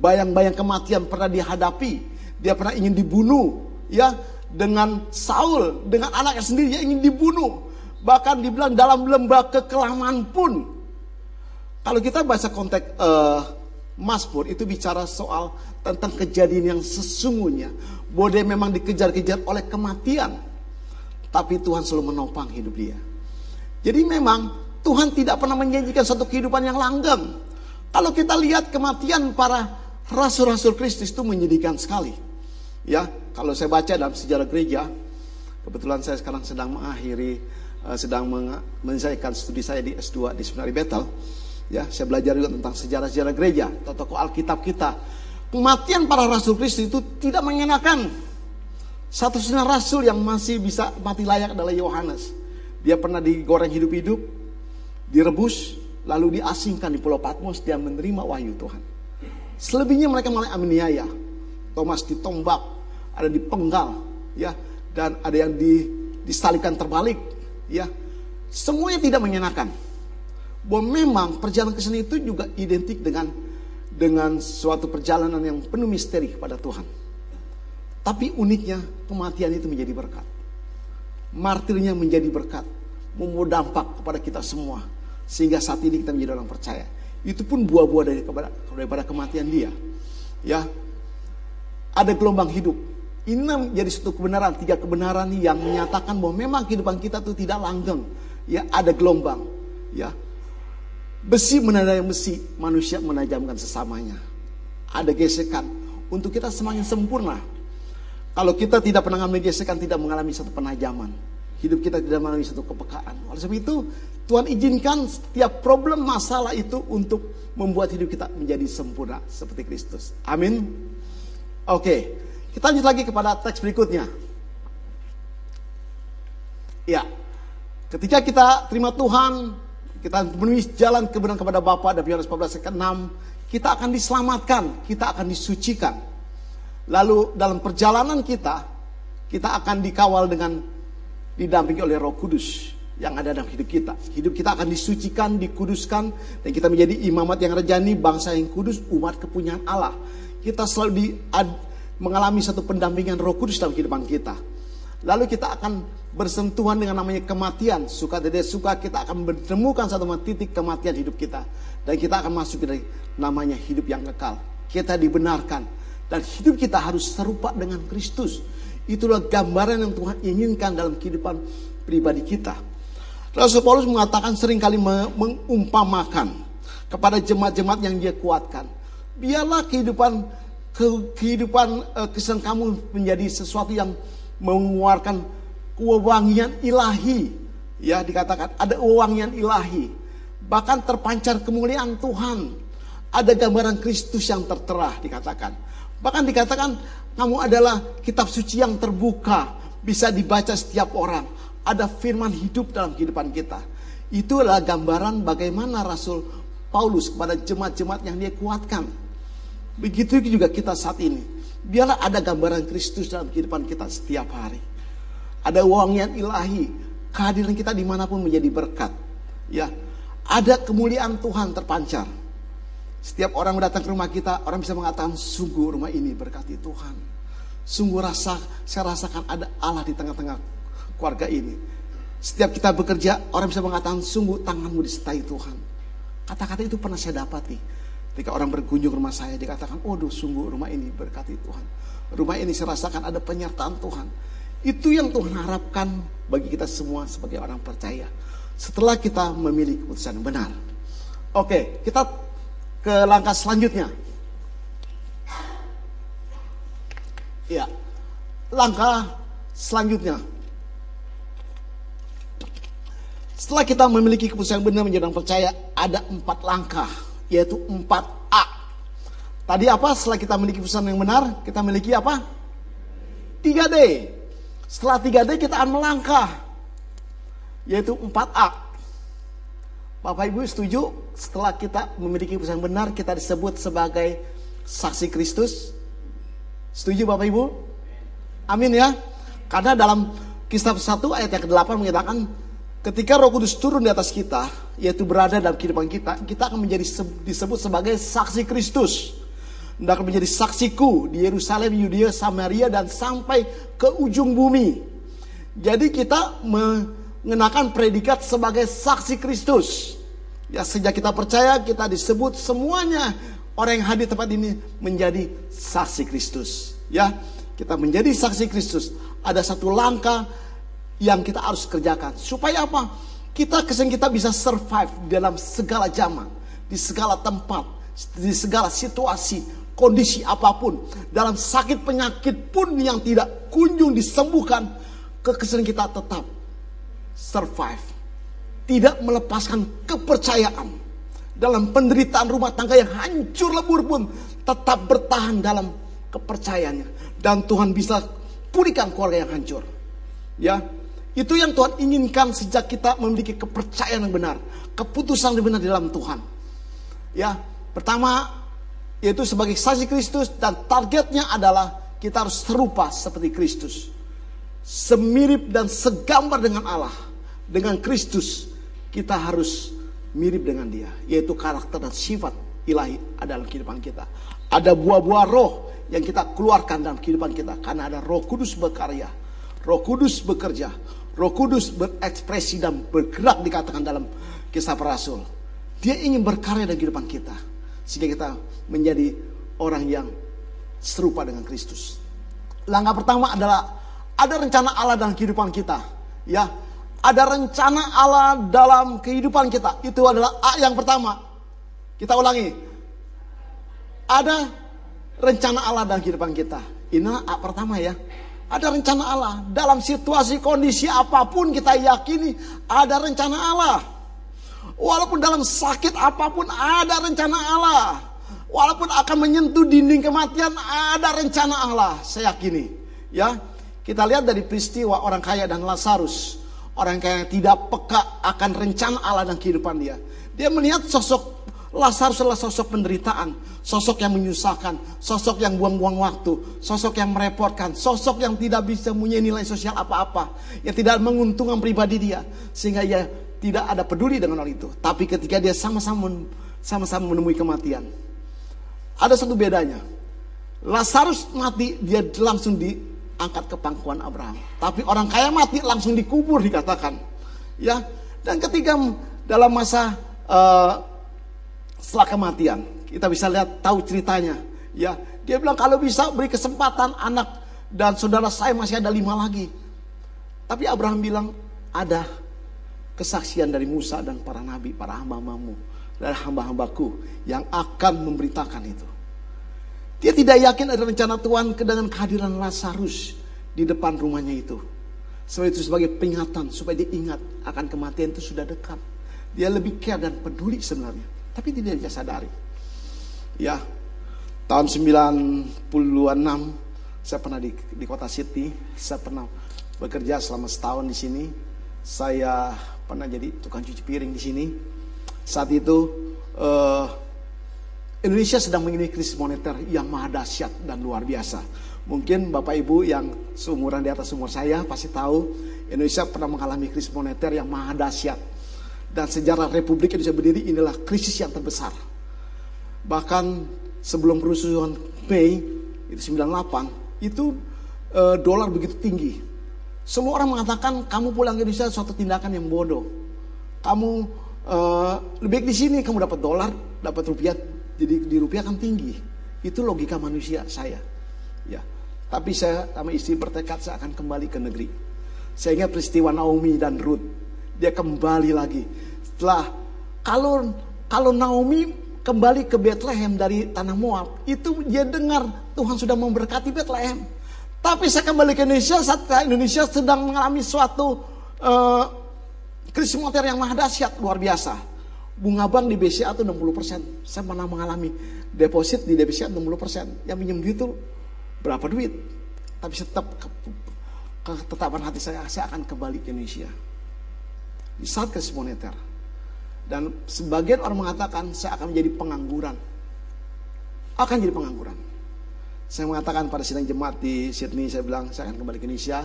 Bayang-bayang kematian pernah dihadapi. Dia pernah ingin dibunuh, ya, dengan Saul, dengan anaknya sendiri dia ingin dibunuh. Bahkan dibilang dalam lembah kekelaman pun. Kalau kita baca konteks uh, Mazmur itu bicara soal tentang kejadian yang sesungguhnya. Bahwa memang dikejar-kejar oleh kematian. Tapi Tuhan selalu menopang hidup dia. Jadi memang Tuhan tidak pernah menjanjikan satu kehidupan yang langgeng. Kalau kita lihat kematian para rasul-rasul Kristus itu menyedihkan sekali. Ya, kalau saya baca dalam sejarah gereja, kebetulan saya sekarang sedang mengakhiri uh, sedang menyelesaikan studi saya di S2 di Seminari Betel. Ya, saya belajar juga tentang sejarah-sejarah gereja, tokoh Alkitab kita. Kematian para rasul Kristus itu tidak mengenakan. Satu-satunya rasul yang masih bisa mati layak adalah Yohanes. Dia pernah digoreng hidup-hidup, direbus, lalu diasingkan di Pulau Patmos, dia menerima wahyu Tuhan. Selebihnya mereka malah aniaya. Thomas ditombak, ada dipenggal, ya, dan ada yang di, disalikan terbalik, ya. Semuanya tidak menyenangkan. Bahwa memang perjalanan ke sini itu juga identik dengan dengan suatu perjalanan yang penuh misteri kepada Tuhan. Tapi uniknya kematian itu menjadi berkat. Martirnya menjadi berkat. Membawa dampak kepada kita semua sehingga saat ini kita menjadi orang percaya. Itu pun buah-buah dari kepada, daripada kematian dia. Ya, ada gelombang hidup. Ini menjadi satu kebenaran, tiga kebenaran yang menyatakan bahwa memang kehidupan kita itu tidak langgeng. Ya, ada gelombang. Ya, besi menandai besi, manusia menajamkan sesamanya. Ada gesekan untuk kita semakin sempurna. Kalau kita tidak pernah mengalami gesekan, tidak mengalami satu penajaman. Hidup kita tidak mengalami satu kepekaan. Oleh sebab itu, Tuhan izinkan setiap problem masalah itu untuk membuat hidup kita menjadi sempurna seperti Kristus. Amin. Oke, kita lanjut lagi kepada teks berikutnya. Ya, ketika kita terima Tuhan, kita menulis jalan kebenaran kepada Bapa dan Yohanes 14 ayat 6, kita akan diselamatkan, kita akan disucikan. Lalu dalam perjalanan kita, kita akan dikawal dengan didampingi oleh Roh Kudus yang ada dalam hidup kita. Hidup kita akan disucikan, dikuduskan, dan kita menjadi imamat yang rejani, bangsa yang kudus, umat kepunyaan Allah. Kita selalu di, ad, mengalami satu pendampingan roh kudus dalam kehidupan kita. Lalu kita akan bersentuhan dengan namanya kematian. Suka tidak suka kita akan menemukan satu titik kematian hidup kita. Dan kita akan masuk dari namanya hidup yang kekal. Kita dibenarkan. Dan hidup kita harus serupa dengan Kristus. Itulah gambaran yang Tuhan inginkan dalam kehidupan pribadi kita. Rasul Paulus mengatakan sering kali mengumpamakan kepada jemaat-jemaat yang dia kuatkan. Biarlah kehidupan kehidupan uh, kesan kamu menjadi sesuatu yang mengeluarkan kewangian ilahi. Ya dikatakan ada wewangian ilahi. Bahkan terpancar kemuliaan Tuhan. Ada gambaran Kristus yang tertera dikatakan. Bahkan dikatakan kamu adalah kitab suci yang terbuka. Bisa dibaca setiap orang. Ada firman hidup dalam kehidupan kita. Itu adalah gambaran bagaimana Rasul Paulus kepada jemaat-jemaat yang dia kuatkan. Begitu juga kita saat ini. Biarlah ada gambaran Kristus dalam kehidupan kita setiap hari. Ada wangian ilahi. Kehadiran kita di mana pun menjadi berkat. Ya, ada kemuliaan Tuhan terpancar. Setiap orang datang ke rumah kita, orang bisa mengatakan sungguh rumah ini berkati Tuhan. Sungguh rasa saya rasakan ada Allah di tengah-tengah keluarga ini. Setiap kita bekerja, orang bisa mengatakan sungguh tanganmu disertai Tuhan. Kata-kata itu pernah saya dapati. Ketika orang berkunjung rumah saya, dikatakan, oh sungguh rumah ini berkati Tuhan. Rumah ini saya rasakan ada penyertaan Tuhan. Itu yang Tuhan harapkan bagi kita semua sebagai orang percaya. Setelah kita memilih keputusan benar. Oke, kita ke langkah selanjutnya. Ya, langkah selanjutnya. Setelah kita memiliki keputusan yang benar menjadi orang percaya, ada empat langkah, yaitu empat A. Tadi apa? Setelah kita memiliki keputusan yang benar, kita memiliki apa? 3D. Setelah 3D kita akan melangkah, yaitu 4A. Bapak Ibu setuju setelah kita memiliki keputusan benar kita disebut sebagai saksi Kristus? Setuju Bapak Ibu? Amin ya. Karena dalam kisah 1 ayat yang ke-8 menyatakan ketika Roh Kudus turun di atas kita, yaitu berada dalam kehidupan kita, kita akan menjadi disebut sebagai saksi Kristus. Dan akan menjadi saksiku di Yerusalem, Yudea, Samaria dan sampai ke ujung bumi. Jadi kita mengenakan predikat sebagai saksi Kristus. Ya sejak kita percaya kita disebut semuanya orang yang hadir tempat ini menjadi saksi Kristus. Ya, kita menjadi saksi Kristus. Ada satu langkah yang kita harus kerjakan supaya apa? Kita kesan kita bisa survive dalam segala zaman, di segala tempat, di segala situasi, kondisi apa pun, dalam sakit penyakit pun yang tidak kunjung disembuhkan, kekesan kita tetap survive tidak melepaskan kepercayaan dalam penderitaan rumah tangga yang hancur lebur pun tetap bertahan dalam kepercayaannya dan Tuhan bisa pulihkan keluarga yang hancur. Ya, itu yang Tuhan inginkan sejak kita memiliki kepercayaan yang benar, keputusan yang benar dalam Tuhan. Ya, pertama yaitu sebagai saksi Kristus dan targetnya adalah kita harus serupa seperti Kristus. Semirip dan segambar dengan Allah, dengan Kristus kita harus mirip dengan dia, yaitu karakter dan sifat ilahi ada dalam kehidupan kita. Ada buah-buah roh yang kita keluarkan dalam kehidupan kita karena ada Roh Kudus berkarya, Roh Kudus bekerja, Roh Kudus berekspresi dan bergerak dikatakan dalam kisah para rasul. Dia ingin berkarya dalam kehidupan kita sehingga kita menjadi orang yang serupa dengan Kristus. Langkah pertama adalah ada rencana Allah dalam kehidupan kita, ya ada rencana Allah dalam kehidupan kita. Itu adalah A yang pertama. Kita ulangi. Ada rencana Allah dalam kehidupan kita. Ini A pertama ya. Ada rencana Allah. Dalam situasi kondisi apa pun kita yakini ada rencana Allah. Walaupun dalam sakit apa pun ada rencana Allah. Walaupun akan menyentuh dinding kematian ada rencana Allah. Saya yakini. Ya, kita lihat dari peristiwa orang kaya dan Lazarus. Orang kaya yang tidak peka akan rencana Allah dan kehidupan dia. Dia melihat sosok Lazarus adalah sosok penderitaan, sosok yang menyusahkan, sosok yang buang-buang waktu, sosok yang merepotkan, sosok yang tidak bisa punya nilai sosial apa-apa, yang tidak menguntungkan pribadi dia, sehingga ia tidak ada peduli dengan hal itu. Tapi ketika dia sama-sama sama-sama menemui kematian, ada satu bedanya. Lazarus mati, dia langsung di angkat ke pangkuan Abraham. Tapi orang kaya mati langsung dikubur dikatakan. Ya, dan ketika dalam masa uh, setelah kematian, kita bisa lihat tahu ceritanya. Ya, dia bilang kalau bisa beri kesempatan anak dan saudara saya masih ada lima lagi. Tapi Abraham bilang ada kesaksian dari Musa dan para nabi, para hamba-hambamu, dan hamba-hambaku yang akan memberitakan itu. Dia tidak yakin ada rencana Tuhan dengan kehadiran Lazarus di depan rumahnya itu. Sebagai itu sebagai peringatan supaya dia ingat akan kematian itu sudah dekat. Dia lebih care dan peduli sebenarnya. Tapi tidak dia sadari. Ya, tahun 96 saya pernah di, di kota City, saya pernah bekerja selama setahun di sini. Saya pernah jadi tukang cuci piring di sini. Saat itu uh, Indonesia sedang mengalami krisis moneter yang maha dahsyat dan luar biasa. Mungkin Bapak Ibu yang seumuran di atas umur saya pasti tahu Indonesia pernah mengalami krisis moneter yang maha dahsyat. Dan sejarah Republik Indonesia berdiri inilah krisis yang terbesar. Bahkan sebelum perusuhan Mei itu 98 itu e, dolar begitu tinggi. Semua orang mengatakan kamu pulang ke Indonesia suatu tindakan yang bodoh. Kamu e, lebih baik di sini kamu dapat dolar, dapat rupiah jadi di rupiah kan tinggi. Itu logika manusia saya. Ya. Tapi saya sama istri bertekad saya akan kembali ke negeri. Saya ingat peristiwa Naomi dan Ruth. Dia kembali lagi. Setelah kalau kalau Naomi kembali ke Bethlehem dari tanah Moab, itu dia dengar Tuhan sudah memberkati Bethlehem. Tapi saya kembali ke Indonesia saat Indonesia sedang mengalami suatu uh, krisis moneter yang maha dahsyat luar biasa bunga bank di BCA itu 60%. Saya pernah mengalami deposit di BCA 60%. Yang minjem gitu berapa duit? Tapi tetap ke, ketetapan hati saya, saya akan kembali ke Indonesia. Di saat krisis moneter. Dan sebagian orang mengatakan saya akan menjadi pengangguran. Akan jadi pengangguran. Saya mengatakan pada sidang jemaat di Sydney, saya bilang saya akan kembali ke Indonesia.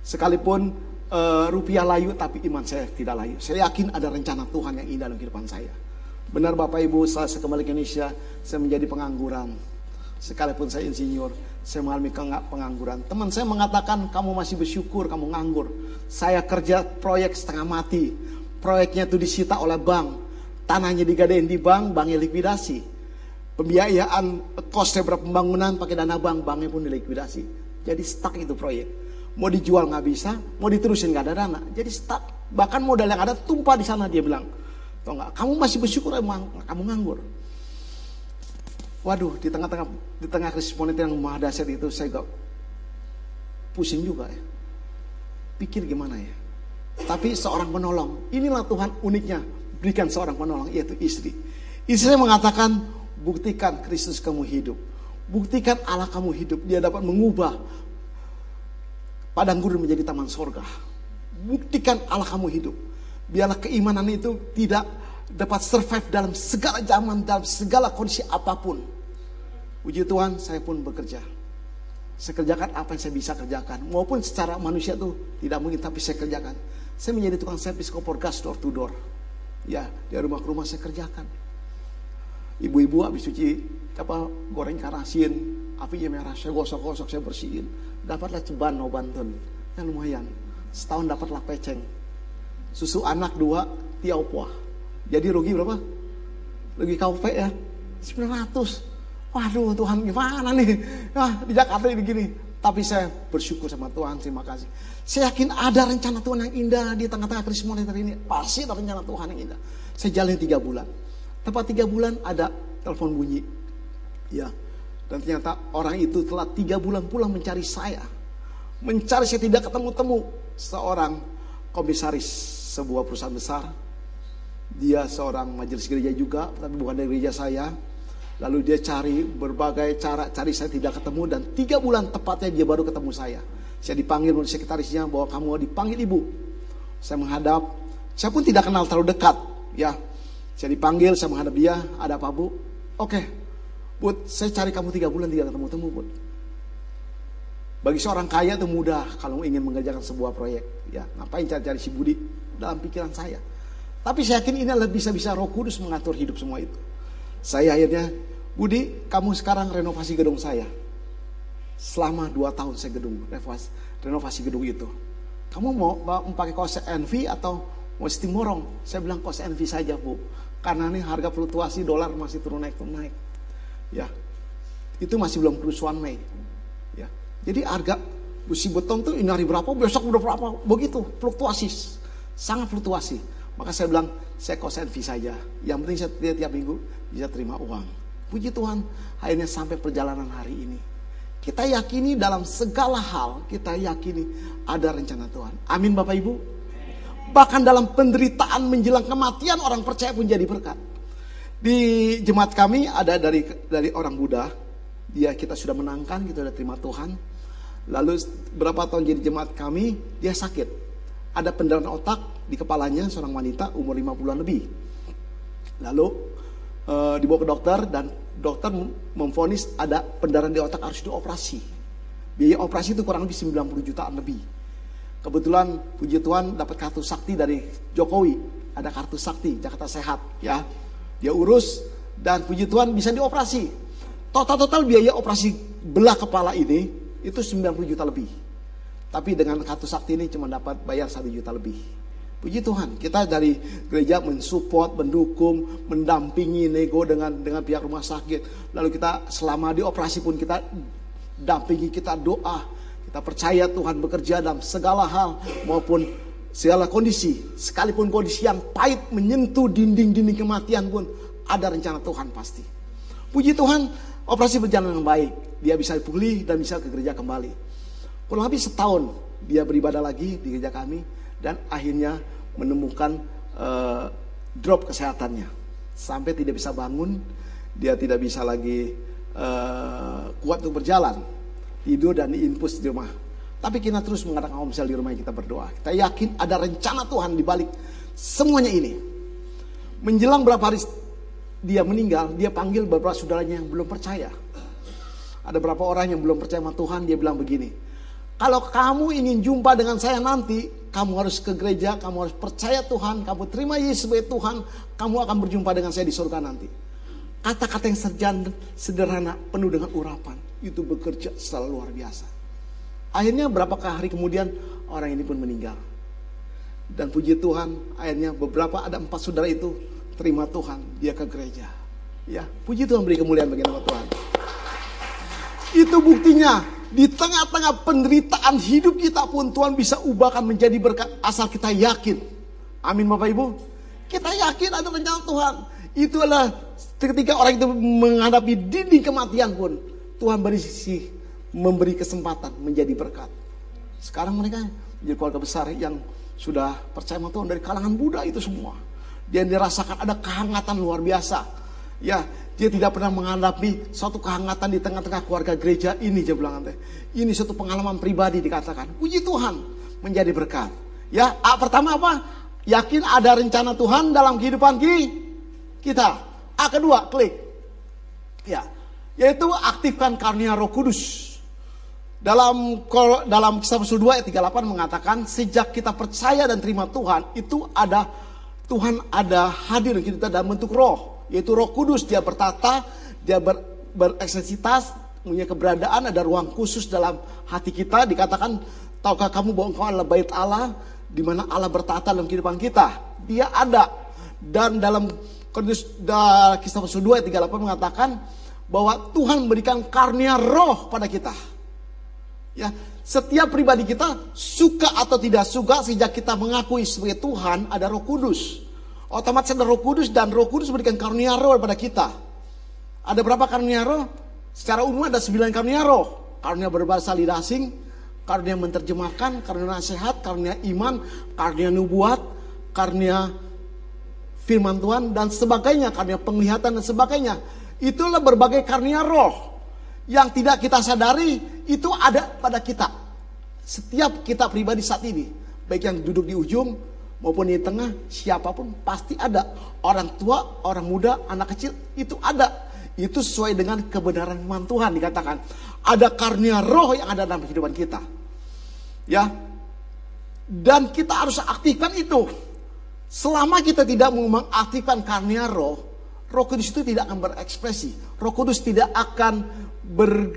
Sekalipun uh, rupiah layu tapi iman saya tidak layu. Saya yakin ada rencana Tuhan yang indah dalam kehidupan saya. Benar Bapak Ibu, saya kembali ke Indonesia, saya menjadi pengangguran. Sekalipun saya insinyur, saya mengalami pengangguran. Teman saya mengatakan, kamu masih bersyukur, kamu nganggur. Saya kerja proyek setengah mati. Proyeknya itu disita oleh bank. Tanahnya digadein di bank, banknya likuidasi. Pembiayaan kosnya berapa pembangunan pakai dana bank, banknya pun dilikuidasi. Jadi stuck itu proyek. Mau dijual nggak bisa, mau diterusin nggak ada dana. Jadi stuck. Bahkan modal yang ada tumpah di sana dia bilang. Tau nggak? Kamu masih bersyukur emang kamu nganggur. Waduh, di tengah-tengah di tengah krisis moneter yang maha dahsyat itu saya gak pusing juga ya. Pikir gimana ya. Tapi seorang penolong, inilah Tuhan uniknya berikan seorang penolong yaitu istri. Istri mengatakan buktikan Kristus kamu hidup. Buktikan Allah kamu hidup. Dia dapat mengubah Padang gurun menjadi taman sorga. Buktikan Allah kamu hidup. Biarlah keimanan itu tidak dapat survive dalam segala zaman, dalam segala kondisi apa pun. Puji Tuhan, saya pun bekerja. Saya kerjakan apa yang saya bisa kerjakan. Maupun secara manusia itu tidak mungkin, tapi saya kerjakan. Saya menjadi tukang servis kompor gas door to door. Ya, dari rumah ke rumah saya kerjakan. Ibu-ibu habis cuci apa goreng karasin, apinya merah, saya gosok-gosok, saya bersihin dapatlah ceban bantun yang lumayan. Setahun dapatlah peceng. Susu anak dua tiau puah. Jadi rugi berapa? Rugi KUP ya. 900 waduh Tuhan gimana nih? Nah, di Jakarta ini gini. Tapi saya bersyukur sama Tuhan terima kasih. Saya yakin ada rencana Tuhan yang indah di tengah-tengah krisis moneter ini. Pasti ada rencana Tuhan yang indah. Saya jalin tiga bulan. Tepat tiga bulan ada telepon bunyi. Ya dan ternyata orang itu telah tiga bulan pulang mencari saya. Mencari saya tidak ketemu-temu. Seorang komisaris sebuah perusahaan besar. Dia seorang majelis gereja juga, tapi bukan dari gereja saya. Lalu dia cari berbagai cara, cari saya tidak ketemu. Dan tiga bulan tepatnya dia baru ketemu saya. Saya dipanggil oleh sekretarisnya bahwa kamu dipanggil ibu. Saya menghadap, saya pun tidak kenal terlalu dekat. Ya, saya dipanggil, saya menghadap dia, ada apa bu? Oke, Bud, saya cari kamu tiga bulan tidak ketemu-temu, Bud. Bagi seorang kaya itu mudah kalau ingin mengerjakan sebuah proyek. Ya, ngapain cari-cari si Budi dalam pikiran saya. Tapi saya yakin ini lebih bisa-bisa roh kudus mengatur hidup semua itu. Saya akhirnya, Budi, kamu sekarang renovasi gedung saya. Selama dua tahun saya gedung, renovasi, renovasi gedung itu. Kamu mau, mau pakai kaos NV atau mau stimorong? Saya bilang kaos NV saja, Bu. Karena ini harga fluktuasi dolar masih turun naik turun naik. Ya, itu masih belum kerusuhan Mei. Ya, jadi harga besi beton tuh ini hari berapa, besok udah berapa, begitu fluktuasi, sangat fluktuasi. Maka saya bilang saya kosen fee saja. Yang penting saya tiap, tiap minggu bisa terima uang. Puji Tuhan, akhirnya sampai perjalanan hari ini. Kita yakini dalam segala hal, kita yakini ada rencana Tuhan. Amin Bapak Ibu. Bahkan dalam penderitaan menjelang kematian orang percaya pun jadi berkat. Di jemaat kami ada dari dari orang Buddha, dia kita sudah menangkan, kita sudah terima Tuhan. Lalu berapa tahun jadi jemaat kami, dia sakit. Ada pendarahan otak di kepalanya seorang wanita umur 50-an lebih. Lalu e, dibawa ke dokter dan dokter memfonis ada pendarahan di otak harus dioperasi. Biaya operasi itu kurang lebih 90 jutaan lebih. Kebetulan puji Tuhan dapat kartu sakti dari Jokowi. Ada kartu sakti Jakarta Sehat ya. Dia urus dan puji Tuhan bisa dioperasi. Total-total biaya operasi belah kepala ini itu 90 juta lebih. Tapi dengan kartu sakti ini cuma dapat bayar 1 juta lebih. Puji Tuhan, kita dari gereja mensupport, mendukung, mendampingi nego dengan dengan pihak rumah sakit. Lalu kita selama di operasi pun kita dampingi, kita doa, kita percaya Tuhan bekerja dalam segala hal maupun segala kondisi. Sekalipun kondisi yang pahit menyentuh dinding-dinding kematian pun ada rencana Tuhan pasti. Puji Tuhan, operasi berjalan dengan baik. Dia bisa pulih dan bisa ke gereja kembali. Kurang lebih setahun dia beribadah lagi di gereja kami dan akhirnya menemukan uh, drop kesehatannya sampai tidak bisa bangun dia tidak bisa lagi uh, kuat untuk berjalan tidur dan diinfus di rumah tapi kita terus mengadakan omsel di rumah kita berdoa kita yakin ada rencana Tuhan di balik semuanya ini menjelang berapa hari dia meninggal dia panggil beberapa saudaranya yang belum percaya ada beberapa orang yang belum percaya sama Tuhan dia bilang begini kalau kamu ingin jumpa dengan saya nanti kamu harus ke gereja, kamu harus percaya Tuhan, kamu terima Yesus sebagai Tuhan, kamu akan berjumpa dengan saya di surga nanti. Kata-kata yang sederhana, penuh dengan urapan, itu bekerja secara luar biasa. Akhirnya berapakah hari kemudian orang ini pun meninggal. Dan puji Tuhan, akhirnya beberapa ada empat saudara itu terima Tuhan, dia ke gereja. Ya, puji Tuhan beri kemuliaan bagi nama Tuhan. Itu buktinya di tengah-tengah penderitaan hidup kita pun Tuhan bisa ubahkan menjadi berkat asal kita yakin. Amin Bapak Ibu. Kita yakin ada rencana Tuhan. Itu adalah ketika orang itu menghadapi dinding kematian pun Tuhan beri sisi memberi kesempatan menjadi berkat. Sekarang mereka menjadi keluarga besar yang sudah percaya sama Tuhan dari kalangan Buddha itu semua. Dia dirasakan ada kehangatan luar biasa. Ya, dia tidak pernah menghadapi suatu kehangatan di tengah-tengah keluarga gereja ini dia bilang teh. Ini suatu pengalaman pribadi dikatakan. Puji Tuhan menjadi berkat. Ya, A, pertama apa? Yakin ada rencana Tuhan dalam kehidupan kita. A kedua, klik. Ya, yaitu aktifkan karunia Roh Kudus. Dalam dalam kisah Rasul 2 ayat 38 mengatakan sejak kita percaya dan terima Tuhan itu ada Tuhan ada hadir kita dalam bentuk roh yaitu Roh Kudus dia bertata, dia ber, bereksistensitas, punya keberadaan, ada ruang khusus dalam hati kita. Dikatakan, tahukah kamu bahwa engkau adalah bait Allah, di mana Allah bertata dalam kehidupan kita. Dia ada. Dan dalam kisah pasal 2 ayat 38 mengatakan bahwa Tuhan memberikan karunia roh pada kita. Ya, setiap pribadi kita suka atau tidak suka sejak kita mengakui sebagai Tuhan ada Roh Kudus otomatis ada roh kudus dan roh kudus berikan karunia roh kepada kita. Ada berapa karunia roh? Secara umum ada sembilan karunia roh. Karunia berbahasa lidah asing, karunia menterjemahkan, karunia nasihat, karunia iman, karunia nubuat, karunia firman Tuhan dan sebagainya, karunia penglihatan dan sebagainya. Itulah berbagai karunia roh yang tidak kita sadari itu ada pada kita. Setiap kita pribadi saat ini, baik yang duduk di ujung maupun di tengah siapa pun pasti ada orang tua, orang muda, anak kecil itu ada. Itu sesuai dengan kebenaran firman Tuhan dikatakan. Ada karunia roh yang ada dalam kehidupan kita. Ya. Dan kita harus aktifkan itu. Selama kita tidak mengaktifkan karunia roh, Roh Kudus itu tidak akan berekspresi. Roh Kudus tidak akan ber,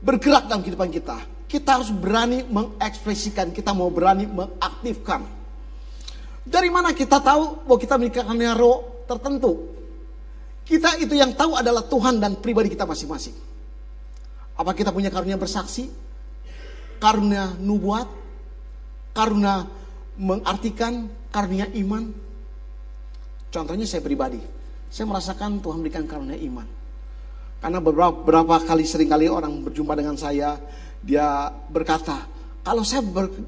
bergerak dalam kehidupan kita. Kita harus berani mengekspresikan, kita mau berani mengaktifkan. Dari mana kita tahu bahwa kita memiliki karunia roh tertentu? Kita itu yang tahu adalah Tuhan dan pribadi kita masing-masing. Apa kita punya karunia bersaksi? Karunia nubuat? Karunia mengartikan? Karunia iman? Contohnya saya pribadi. Saya merasakan Tuhan berikan karunia iman. Karena beberapa, beberapa kali sering kali orang berjumpa dengan saya, dia berkata, kalau saya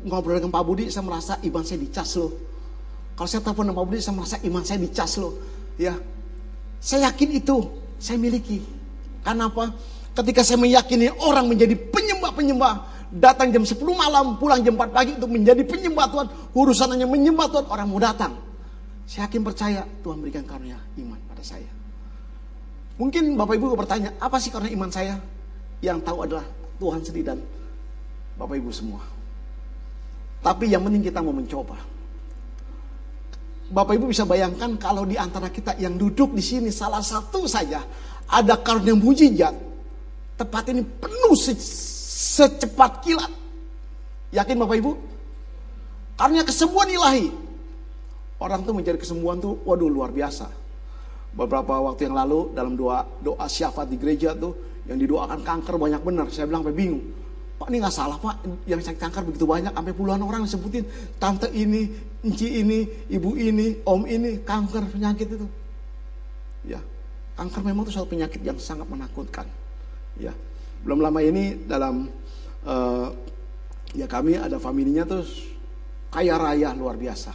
ngobrol dengan Pak Budi, saya merasa iman saya dicas loh. Kalau saya telepon dengan Pak Budi, saya merasa iman saya dicas loh. Ya, saya yakin itu saya miliki. Karena apa? Ketika saya meyakini orang menjadi penyembah-penyembah, datang jam 10 malam, pulang jam 4 pagi untuk menjadi penyembah Tuhan, urusan hanya menyembah Tuhan, orang mau datang. Saya yakin percaya Tuhan berikan karunia iman pada saya. Mungkin Bapak Ibu bertanya, apa sih karena iman saya? Yang tahu adalah Tuhan sendiri dan Bapak Ibu semua. Tapi yang penting kita mau mencoba. Bapak Ibu bisa bayangkan kalau di antara kita yang duduk di sini salah satu saja ada karunia mujizat. Tempat ini penuh se secepat kilat. Yakin Bapak Ibu? Karena kesembuhan ilahi. Orang tuh mencari kesembuhan tuh waduh luar biasa beberapa waktu yang lalu dalam doa doa syafaat di gereja tuh yang didoakan kanker banyak benar. Saya bilang sampai bingung. Pak ini nggak salah pak, yang sakit kanker begitu banyak, sampai puluhan orang disebutin tante ini, enci ini, ibu ini, om ini, kanker penyakit itu. Ya, kanker memang itu suatu penyakit yang sangat menakutkan. Ya, belum lama ini dalam uh, ya kami ada familinya terus kaya raya luar biasa,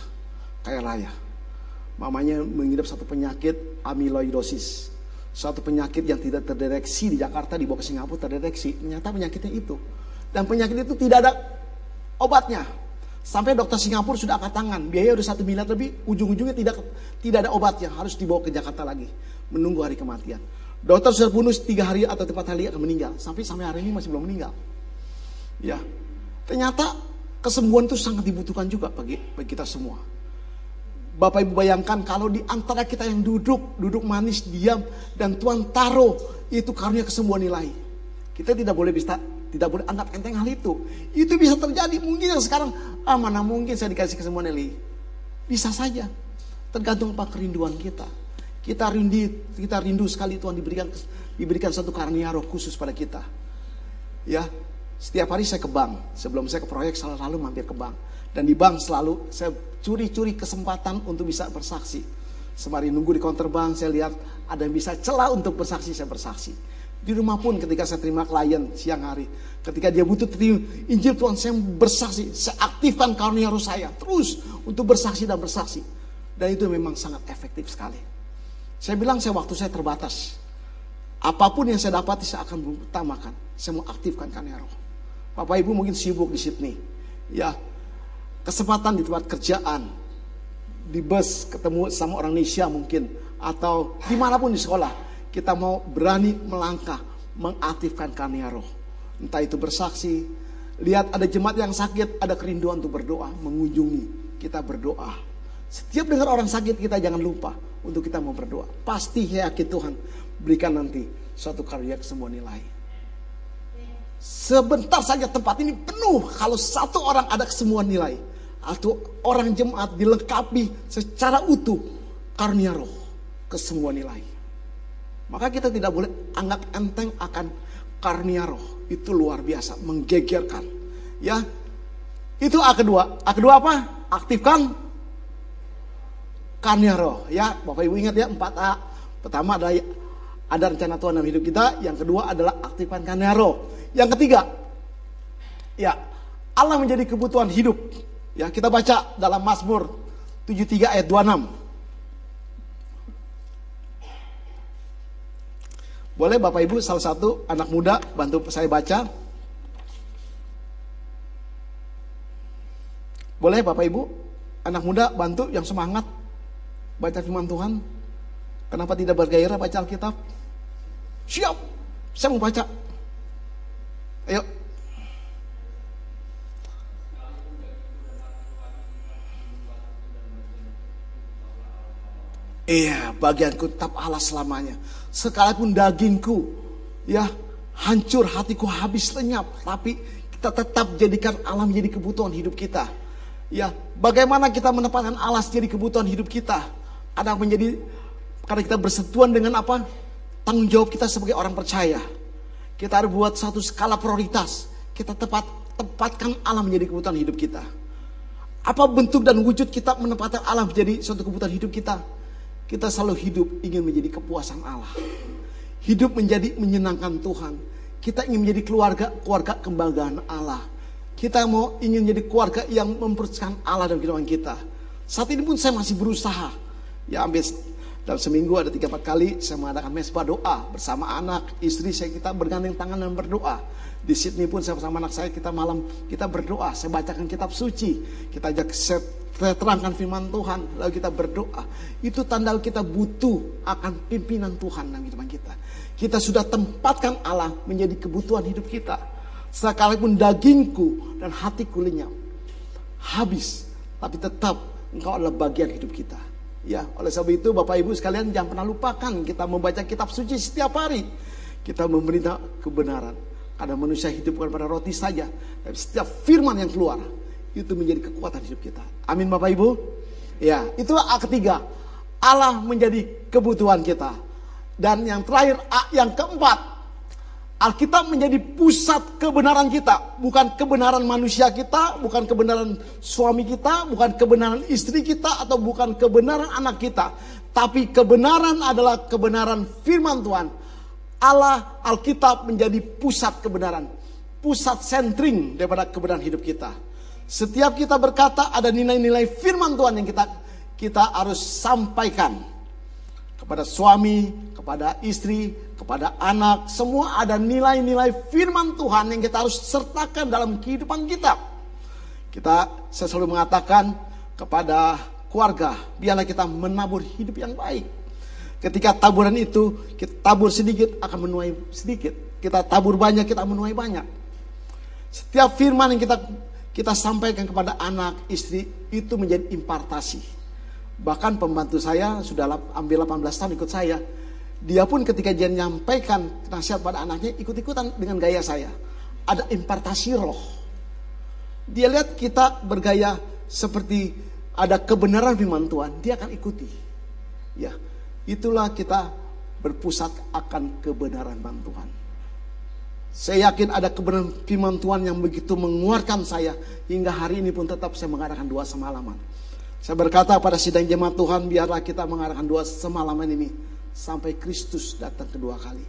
kaya raya mamanya mengidap satu penyakit amyloidosis. Suatu penyakit yang tidak terdeteksi di Jakarta, dibawa ke Singapura terdeteksi. Ternyata penyakitnya itu. Dan penyakit itu tidak ada obatnya. Sampai dokter Singapura sudah angkat tangan, biaya udah satu miliar lebih, ujung-ujungnya tidak tidak ada obatnya, harus dibawa ke Jakarta lagi, menunggu hari kematian. Dokter sudah bunuh tiga hari atau tempat hari akan meninggal, sampai sampai hari ini masih belum meninggal. Ya, ternyata kesembuhan itu sangat dibutuhkan juga bagi, bagi kita semua. Bapak Ibu bayangkan kalau di antara kita yang duduk, duduk manis, diam, dan Tuhan taruh itu karunia kesembuhan nilai. Kita tidak boleh bisa, tidak boleh anggap enteng hal itu. Itu bisa terjadi. Mungkin yang sekarang, ah mana mungkin saya dikasih kesembuhan nilai. Bisa saja. Tergantung apa kerinduan kita. Kita rindu, kita rindu sekali Tuhan diberikan diberikan satu karunia roh khusus pada kita. Ya, setiap hari saya ke bank. Sebelum saya ke proyek selalu mampir ke bank. Dan di bank selalu saya curi-curi kesempatan untuk bisa bersaksi. Semari nunggu di counter bank saya lihat ada yang bisa celah untuk bersaksi, saya bersaksi. Di rumah pun ketika saya terima klien siang hari. Ketika dia butuh terima Injil Tuhan saya bersaksi. Saya aktifkan karunia roh saya. Terus untuk bersaksi dan bersaksi. Dan itu memang sangat efektif sekali. Saya bilang saya waktu saya terbatas. Apa pun yang saya dapati saya akan utamakan. Saya mau aktifkan karunia roh. Bapak Ibu mungkin sibuk di Sydney. Ya, kesempatan di tempat kerjaan, di bus ketemu sama orang Indonesia mungkin, atau di mana pun di sekolah, kita mau berani melangkah, mengaktifkan karnia roh. Entah itu bersaksi, lihat ada jemaat yang sakit, ada kerinduan untuk berdoa, mengunjungi, kita berdoa. Setiap dengar orang sakit kita jangan lupa untuk kita mau berdoa. Pasti yakin Tuhan berikan nanti suatu karya kesembuhan nilai. Sebentar saja tempat ini penuh kalau satu orang ada kesembuhan nilai atau orang jemaat dilengkapi secara utuh karunia roh ke semua nilai. Maka kita tidak boleh anggap enteng akan karunia roh. Itu luar biasa, menggegerkan. Ya, itu A kedua. A kedua apa? Aktifkan karunia roh. Ya, Bapak Ibu ingat ya 4A. Pertama ada ada rencana Tuhan dalam hidup kita. Yang kedua adalah aktifkan karunia roh. Yang ketiga, ya Allah menjadi kebutuhan hidup. Ya, kita baca dalam Mazmur 73 ayat 26. Boleh Bapak Ibu salah satu anak muda bantu saya baca? Boleh Bapak Ibu anak muda bantu yang semangat baca firman Tuhan? Kenapa tidak bergairah baca Alkitab? Siap, saya mau baca. Ayo, Iya, bagianku tetap Allah selamanya. Sekalipun dagingku, ya hancur hatiku habis lenyap, tapi kita tetap jadikan Allah menjadi kebutuhan hidup kita. Ya, bagaimana kita menempatkan Allah jadi kebutuhan hidup kita? Ada menjadi karena kita bersentuhan dengan apa? Tanggung jawab kita sebagai orang percaya. Kita harus buat satu skala prioritas. Kita tepat tempatkan Allah menjadi kebutuhan hidup kita. Apa bentuk dan wujud kita menempatkan Allah menjadi suatu kebutuhan hidup kita? Kita selalu hidup ingin menjadi kepuasan Allah. hidup menjadi menyenangkan Tuhan. Kita ingin menjadi keluarga keluarga kebanggaan Allah. Kita mau ingin menjadi keluarga yang mempersatukan Allah dalam kehidupan kita. Saat ini pun saya masih berusaha. Ya ambil dalam seminggu ada tiga empat kali saya mengadakan mesbah doa bersama anak, istri saya kita bergandeng tangan dan berdoa. Di Sydney pun saya bersama anak saya kita malam kita berdoa. Saya bacakan kitab suci. Kita ajak set, terangkan firman Tuhan. Lalu kita berdoa. Itu tanda kita butuh akan pimpinan Tuhan dalam kehidupan kita. Kita sudah tempatkan Allah menjadi kebutuhan hidup kita. Sekalipun dagingku dan hatiku lenyap. Habis. Tapi tetap engkau adalah bagian hidup kita. Ya, oleh sebab itu Bapak Ibu sekalian jangan pernah lupakan kita membaca kitab suci setiap hari. Kita memberita kebenaran. Karena manusia hidup bukan pada roti saja, tapi setiap firman yang keluar itu menjadi kekuatan hidup kita. Amin Bapak Ibu. Ya, itulah A ketiga. Allah menjadi kebutuhan kita. Dan yang terakhir A yang keempat, Alkitab menjadi pusat kebenaran kita, bukan kebenaran manusia kita, bukan kebenaran suami kita, bukan kebenaran istri kita, atau bukan kebenaran anak kita, tapi kebenaran adalah kebenaran firman Tuhan. Allah Alkitab menjadi pusat kebenaran, pusat sentring daripada kebenaran hidup kita. Setiap kita berkata ada nilai-nilai firman Tuhan yang kita kita harus sampaikan kepada suami, kepada istri, kepada anak, semua ada nilai-nilai firman Tuhan yang kita harus sertakan dalam kehidupan kita. Kita saya selalu mengatakan kepada keluarga, biarlah kita menabur hidup yang baik. Ketika taburan itu kita tabur sedikit akan menuai sedikit. Kita tabur banyak kita menuai banyak. Setiap firman yang kita kita sampaikan kepada anak, istri itu menjadi impartasi. Bahkan pembantu saya sudah ambil 18 tahun ikut saya dia pun ketika dia menyampaikan nasihat pada anaknya ikut-ikutan dengan gaya saya. Ada impartasi roh. Dia lihat kita bergaya seperti ada kebenaran firman Tuhan, dia akan ikuti. Ya, itulah kita berpusat akan kebenaran firman Tuhan. Saya yakin ada kebenaran firman Tuhan yang begitu menguatkan saya hingga hari ini pun tetap saya mengadakan dua semalaman. Saya berkata pada sidang jemaat Tuhan, biarlah kita mengadakan dua semalaman ini sampai Kristus datang kedua kali.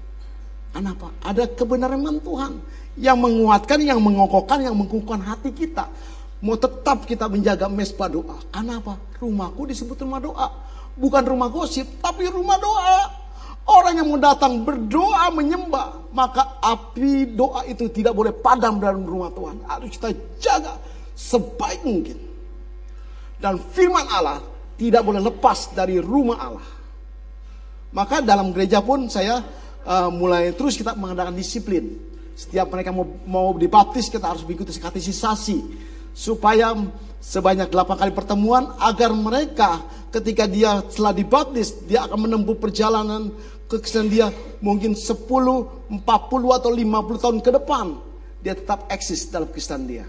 Kenapa? Ada kebenaran Tuhan yang menguatkan, yang mengokohkan, yang mengukuhkan hati kita. Mau tetap kita menjaga mesbah doa. Kenapa? Rumahku disebut rumah doa. Bukan rumah gosip, tapi rumah doa. Orang yang mau datang berdoa menyembah, maka api doa itu tidak boleh padam dalam rumah Tuhan. Harus kita jaga sebaik mungkin. Dan firman Allah tidak boleh lepas dari rumah Allah. Maka dalam gereja pun saya uh, mulai terus kita mengadakan disiplin. Setiap mereka mau, mau dibaptis kita harus mengikuti katekisasi supaya sebanyak 8 kali pertemuan agar mereka ketika dia telah dibaptis dia akan menempuh perjalanan kekristenan dia mungkin 10, 40 atau 50 tahun ke depan dia tetap eksis dalam Kristen dia.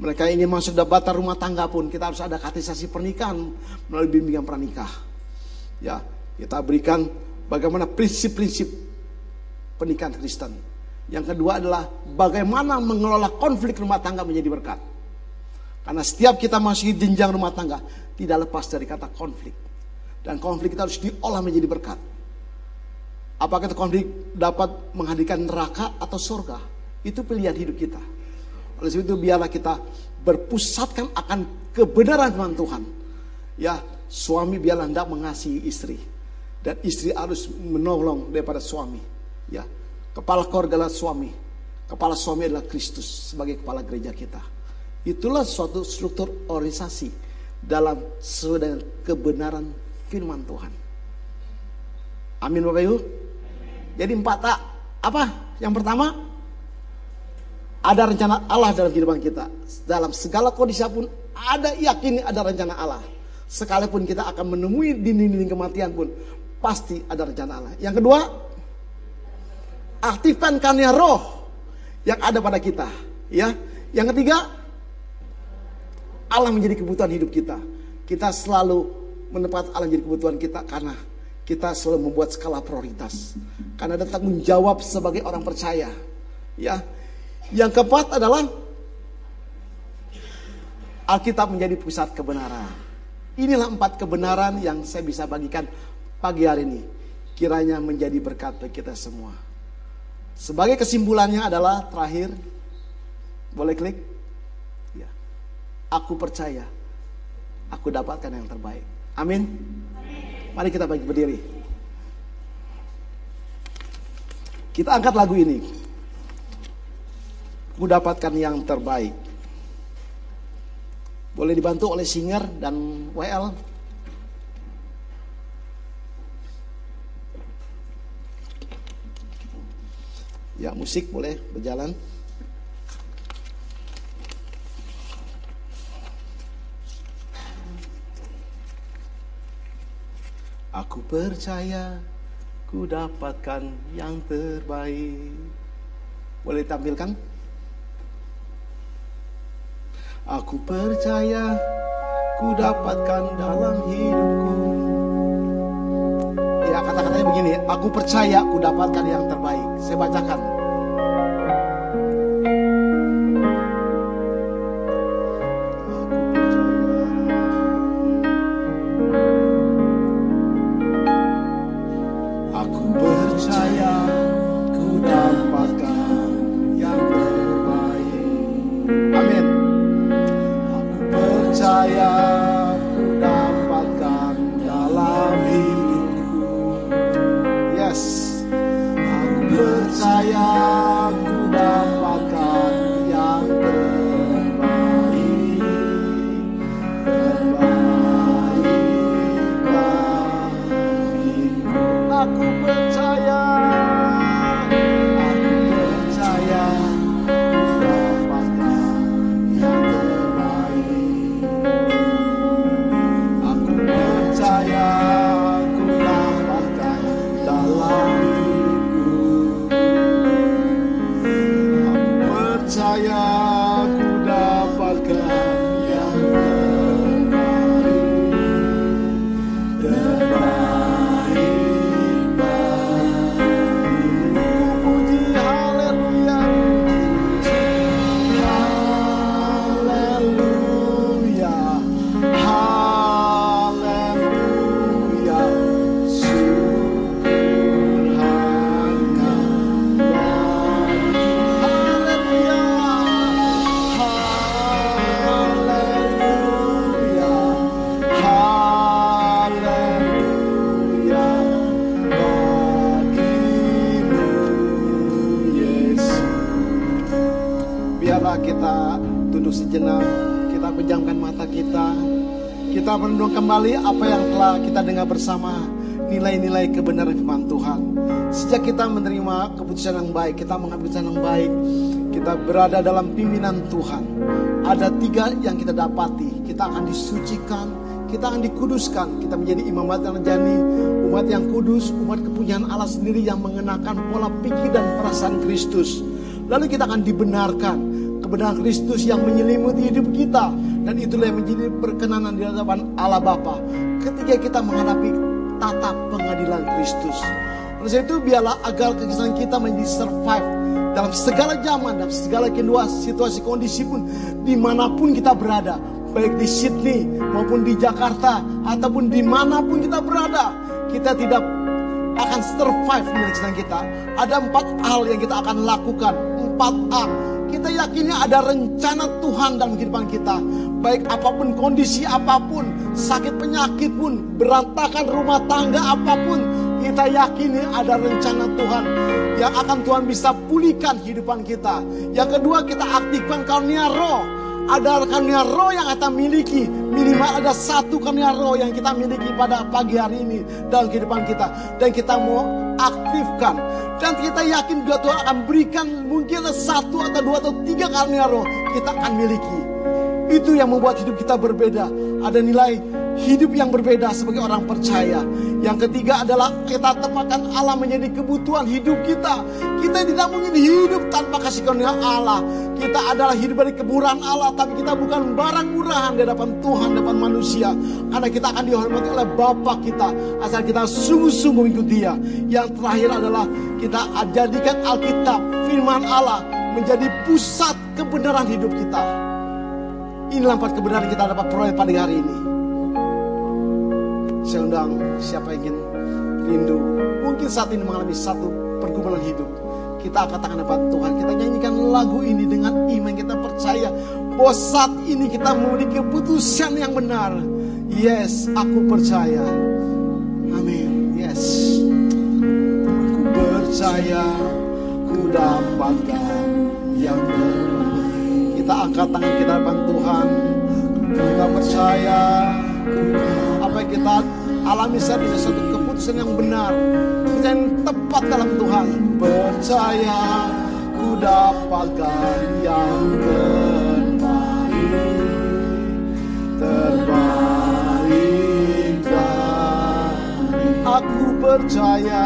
Mereka ingin masuk daftar rumah tangga pun kita harus ada katekisasi pernikahan melalui bimbingan pranikah. Ya, kita berikan bagaimana prinsip-prinsip pernikahan Kristen. Yang kedua adalah bagaimana mengelola konflik rumah tangga menjadi berkat. Karena setiap kita masuk jenjang rumah tangga tidak lepas dari kata konflik. Dan konflik kita harus diolah menjadi berkat. Apakah konflik dapat menghadirkan neraka atau surga? Itu pilihan hidup kita. Oleh sebab itu biarlah kita berpusatkan akan kebenaran firman Tuhan. Ya, suami biarlah hendak mengasihi istri dan istri harus menolong daripada suami. Ya, kepala keluarga adalah suami. Kepala suami adalah Kristus sebagai kepala gereja kita. Itulah suatu struktur organisasi dalam sesuai dengan kebenaran firman Tuhan. Amin Bapak Ibu. Jadi empat tak apa? Yang pertama ada rencana Allah dalam kehidupan kita. Dalam segala kondisi pun ada yakin ada rencana Allah. Sekalipun kita akan menemui dinding-dinding kematian pun Pasti ada rencana Allah. Yang kedua, aktifkan karya roh yang ada pada kita. Ya. Yang ketiga, Allah menjadi kebutuhan hidup kita. Kita selalu menepat Allah menjadi kebutuhan kita karena kita selalu membuat skala prioritas. Karena ada tanggung jawab sebagai orang percaya. Ya. Yang keempat adalah Alkitab menjadi pusat kebenaran. Inilah empat kebenaran yang saya bisa bagikan pagi hari ini. kiranya menjadi berkat bagi kita semua. Sebagai kesimpulannya adalah terakhir, boleh klik? Ya. Aku percaya, aku dapatkan yang terbaik. Amin. Mari kita bagi berdiri. Kita angkat lagu ini. Aku dapatkan yang terbaik. Boleh dibantu oleh singer dan WL. Ya, musik boleh berjalan. Aku percaya ku dapatkan yang terbaik. Boleh tampilkan? Aku percaya ku dapatkan dalam hidupku kata-katanya begini, aku percaya aku dapatkan yang terbaik. Saya bacakan. Kembali apa yang telah kita dengar bersama nilai-nilai kebenaran firman Tuhan. Sejak kita menerima keputusan yang baik, kita mengambil keputusan yang baik, kita berada dalam pimpinan Tuhan. Ada tiga yang kita dapati, kita akan disucikan, kita akan dikuduskan, kita menjadi imam yang jani, umat yang kudus, umat kepunyaan Allah sendiri yang mengenakan pola pikir dan perasaan Kristus. Lalu kita akan dibenarkan, kebenaran Kristus yang menyelimuti hidup kita dan itulah yang menjadi perkenanan di hadapan Allah Bapa ketika kita menghadapi tata pengadilan Kristus. Oleh itu biarlah agar kekisahan kita menjadi survive dalam segala zaman, dalam segala kedua situasi kondisi pun di mana pun kita berada. Baik di Sydney maupun di Jakarta ataupun di mana pun kita berada. Kita tidak akan survive menurut kita. Ada empat hal yang kita akan lakukan. Empat A kita yakinnya ada rencana Tuhan dalam kehidupan kita. Baik apa pun kondisi apa pun, sakit penyakit pun, berantakan rumah tangga apa pun, kita yakini ada rencana Tuhan yang akan Tuhan bisa pulihkan kehidupan kita. Yang kedua kita aktifkan karunia roh. Ada karunia roh yang kita miliki. Minimal ada satu karunia roh yang kita miliki pada pagi hari ini dalam kehidupan kita. Dan kita mau aktifkan dan kita yakin juga Tuhan akan berikan mungkin satu atau dua atau tiga karunia roh kita akan miliki. Itu yang membuat hidup kita berbeda. Ada nilai hidup yang berbeda sebagai orang percaya. Yang ketiga adalah kita tempatkan Allah menjadi kebutuhan hidup kita. Kita tidak mungkin hidup tanpa kasih karunia Allah. Kita adalah hidup dari kemurahan Allah, tapi kita bukan barang murahan di hadapan Tuhan, di hadapan manusia. Karena kita akan dihormati oleh Bapa kita, asal kita sungguh-sungguh mengikuti Dia. Yang terakhir adalah kita jadikan Alkitab, firman Allah menjadi pusat kebenaran hidup kita. Inilah empat kebenaran kita dapat peroleh pada hari ini. Saya undang siapa ingin rindu. Mungkin saat ini mengalami satu pergumulan hidup. Kita angkat tangan depan Tuhan. Kita nyanyikan lagu ini dengan iman. Kita percaya bahwa saat ini kita memiliki keputusan yang benar. Yes, aku percaya. Amin. Yes. Aku percaya ku dapatkan angkat tangan kita depan Tuhan. Kita percaya apa yang kita alami saat ini satu keputusan yang benar, yang tepat dalam Tuhan. Percaya ku dapatkan yang terbaik, terbaik dari aku percaya,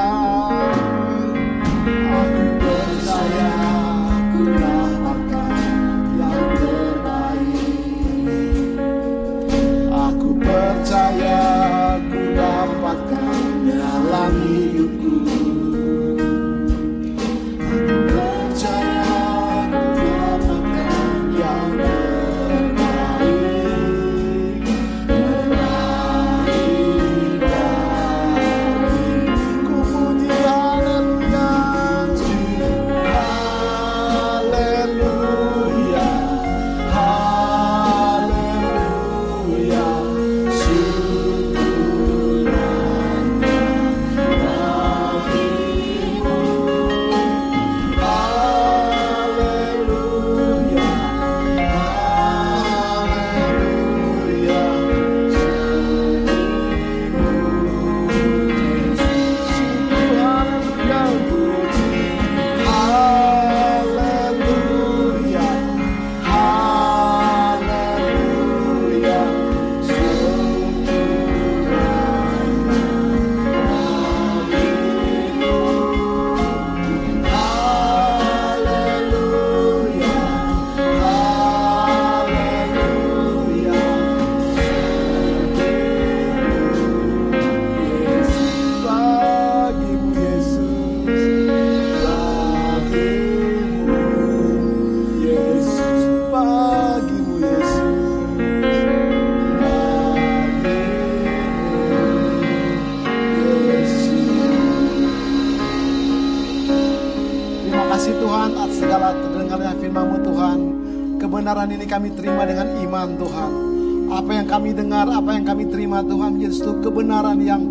suatu kebenaran yang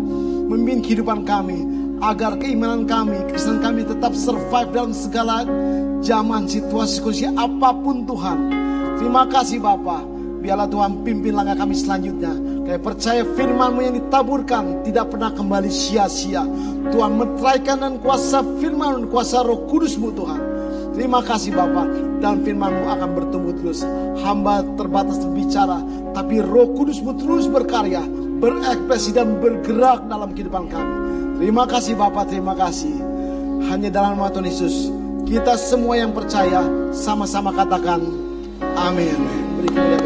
memimpin kehidupan kami. Agar keimanan kami, Kristen kami tetap survive dalam segala zaman, situasi, kondisi apa pun Tuhan. Terima kasih Bapak. Biarlah Tuhan pimpin langkah kami selanjutnya. Kami percaya firman-Mu yang ditaburkan tidak pernah kembali sia-sia. Tuhan meteraikan dan kuasa firman dan kuasa roh kudus-Mu Tuhan. Terima kasih Bapak. Dan firman-Mu akan bertumbuh terus. Hamba terbatas berbicara. Tapi roh kudus-Mu terus berkarya. Berekspresi dan bergerak dalam kehidupan kami. Terima kasih Bapak, terima kasih. Hanya dalam nama Tuhan Yesus. Kita semua yang percaya sama-sama katakan amin. Beri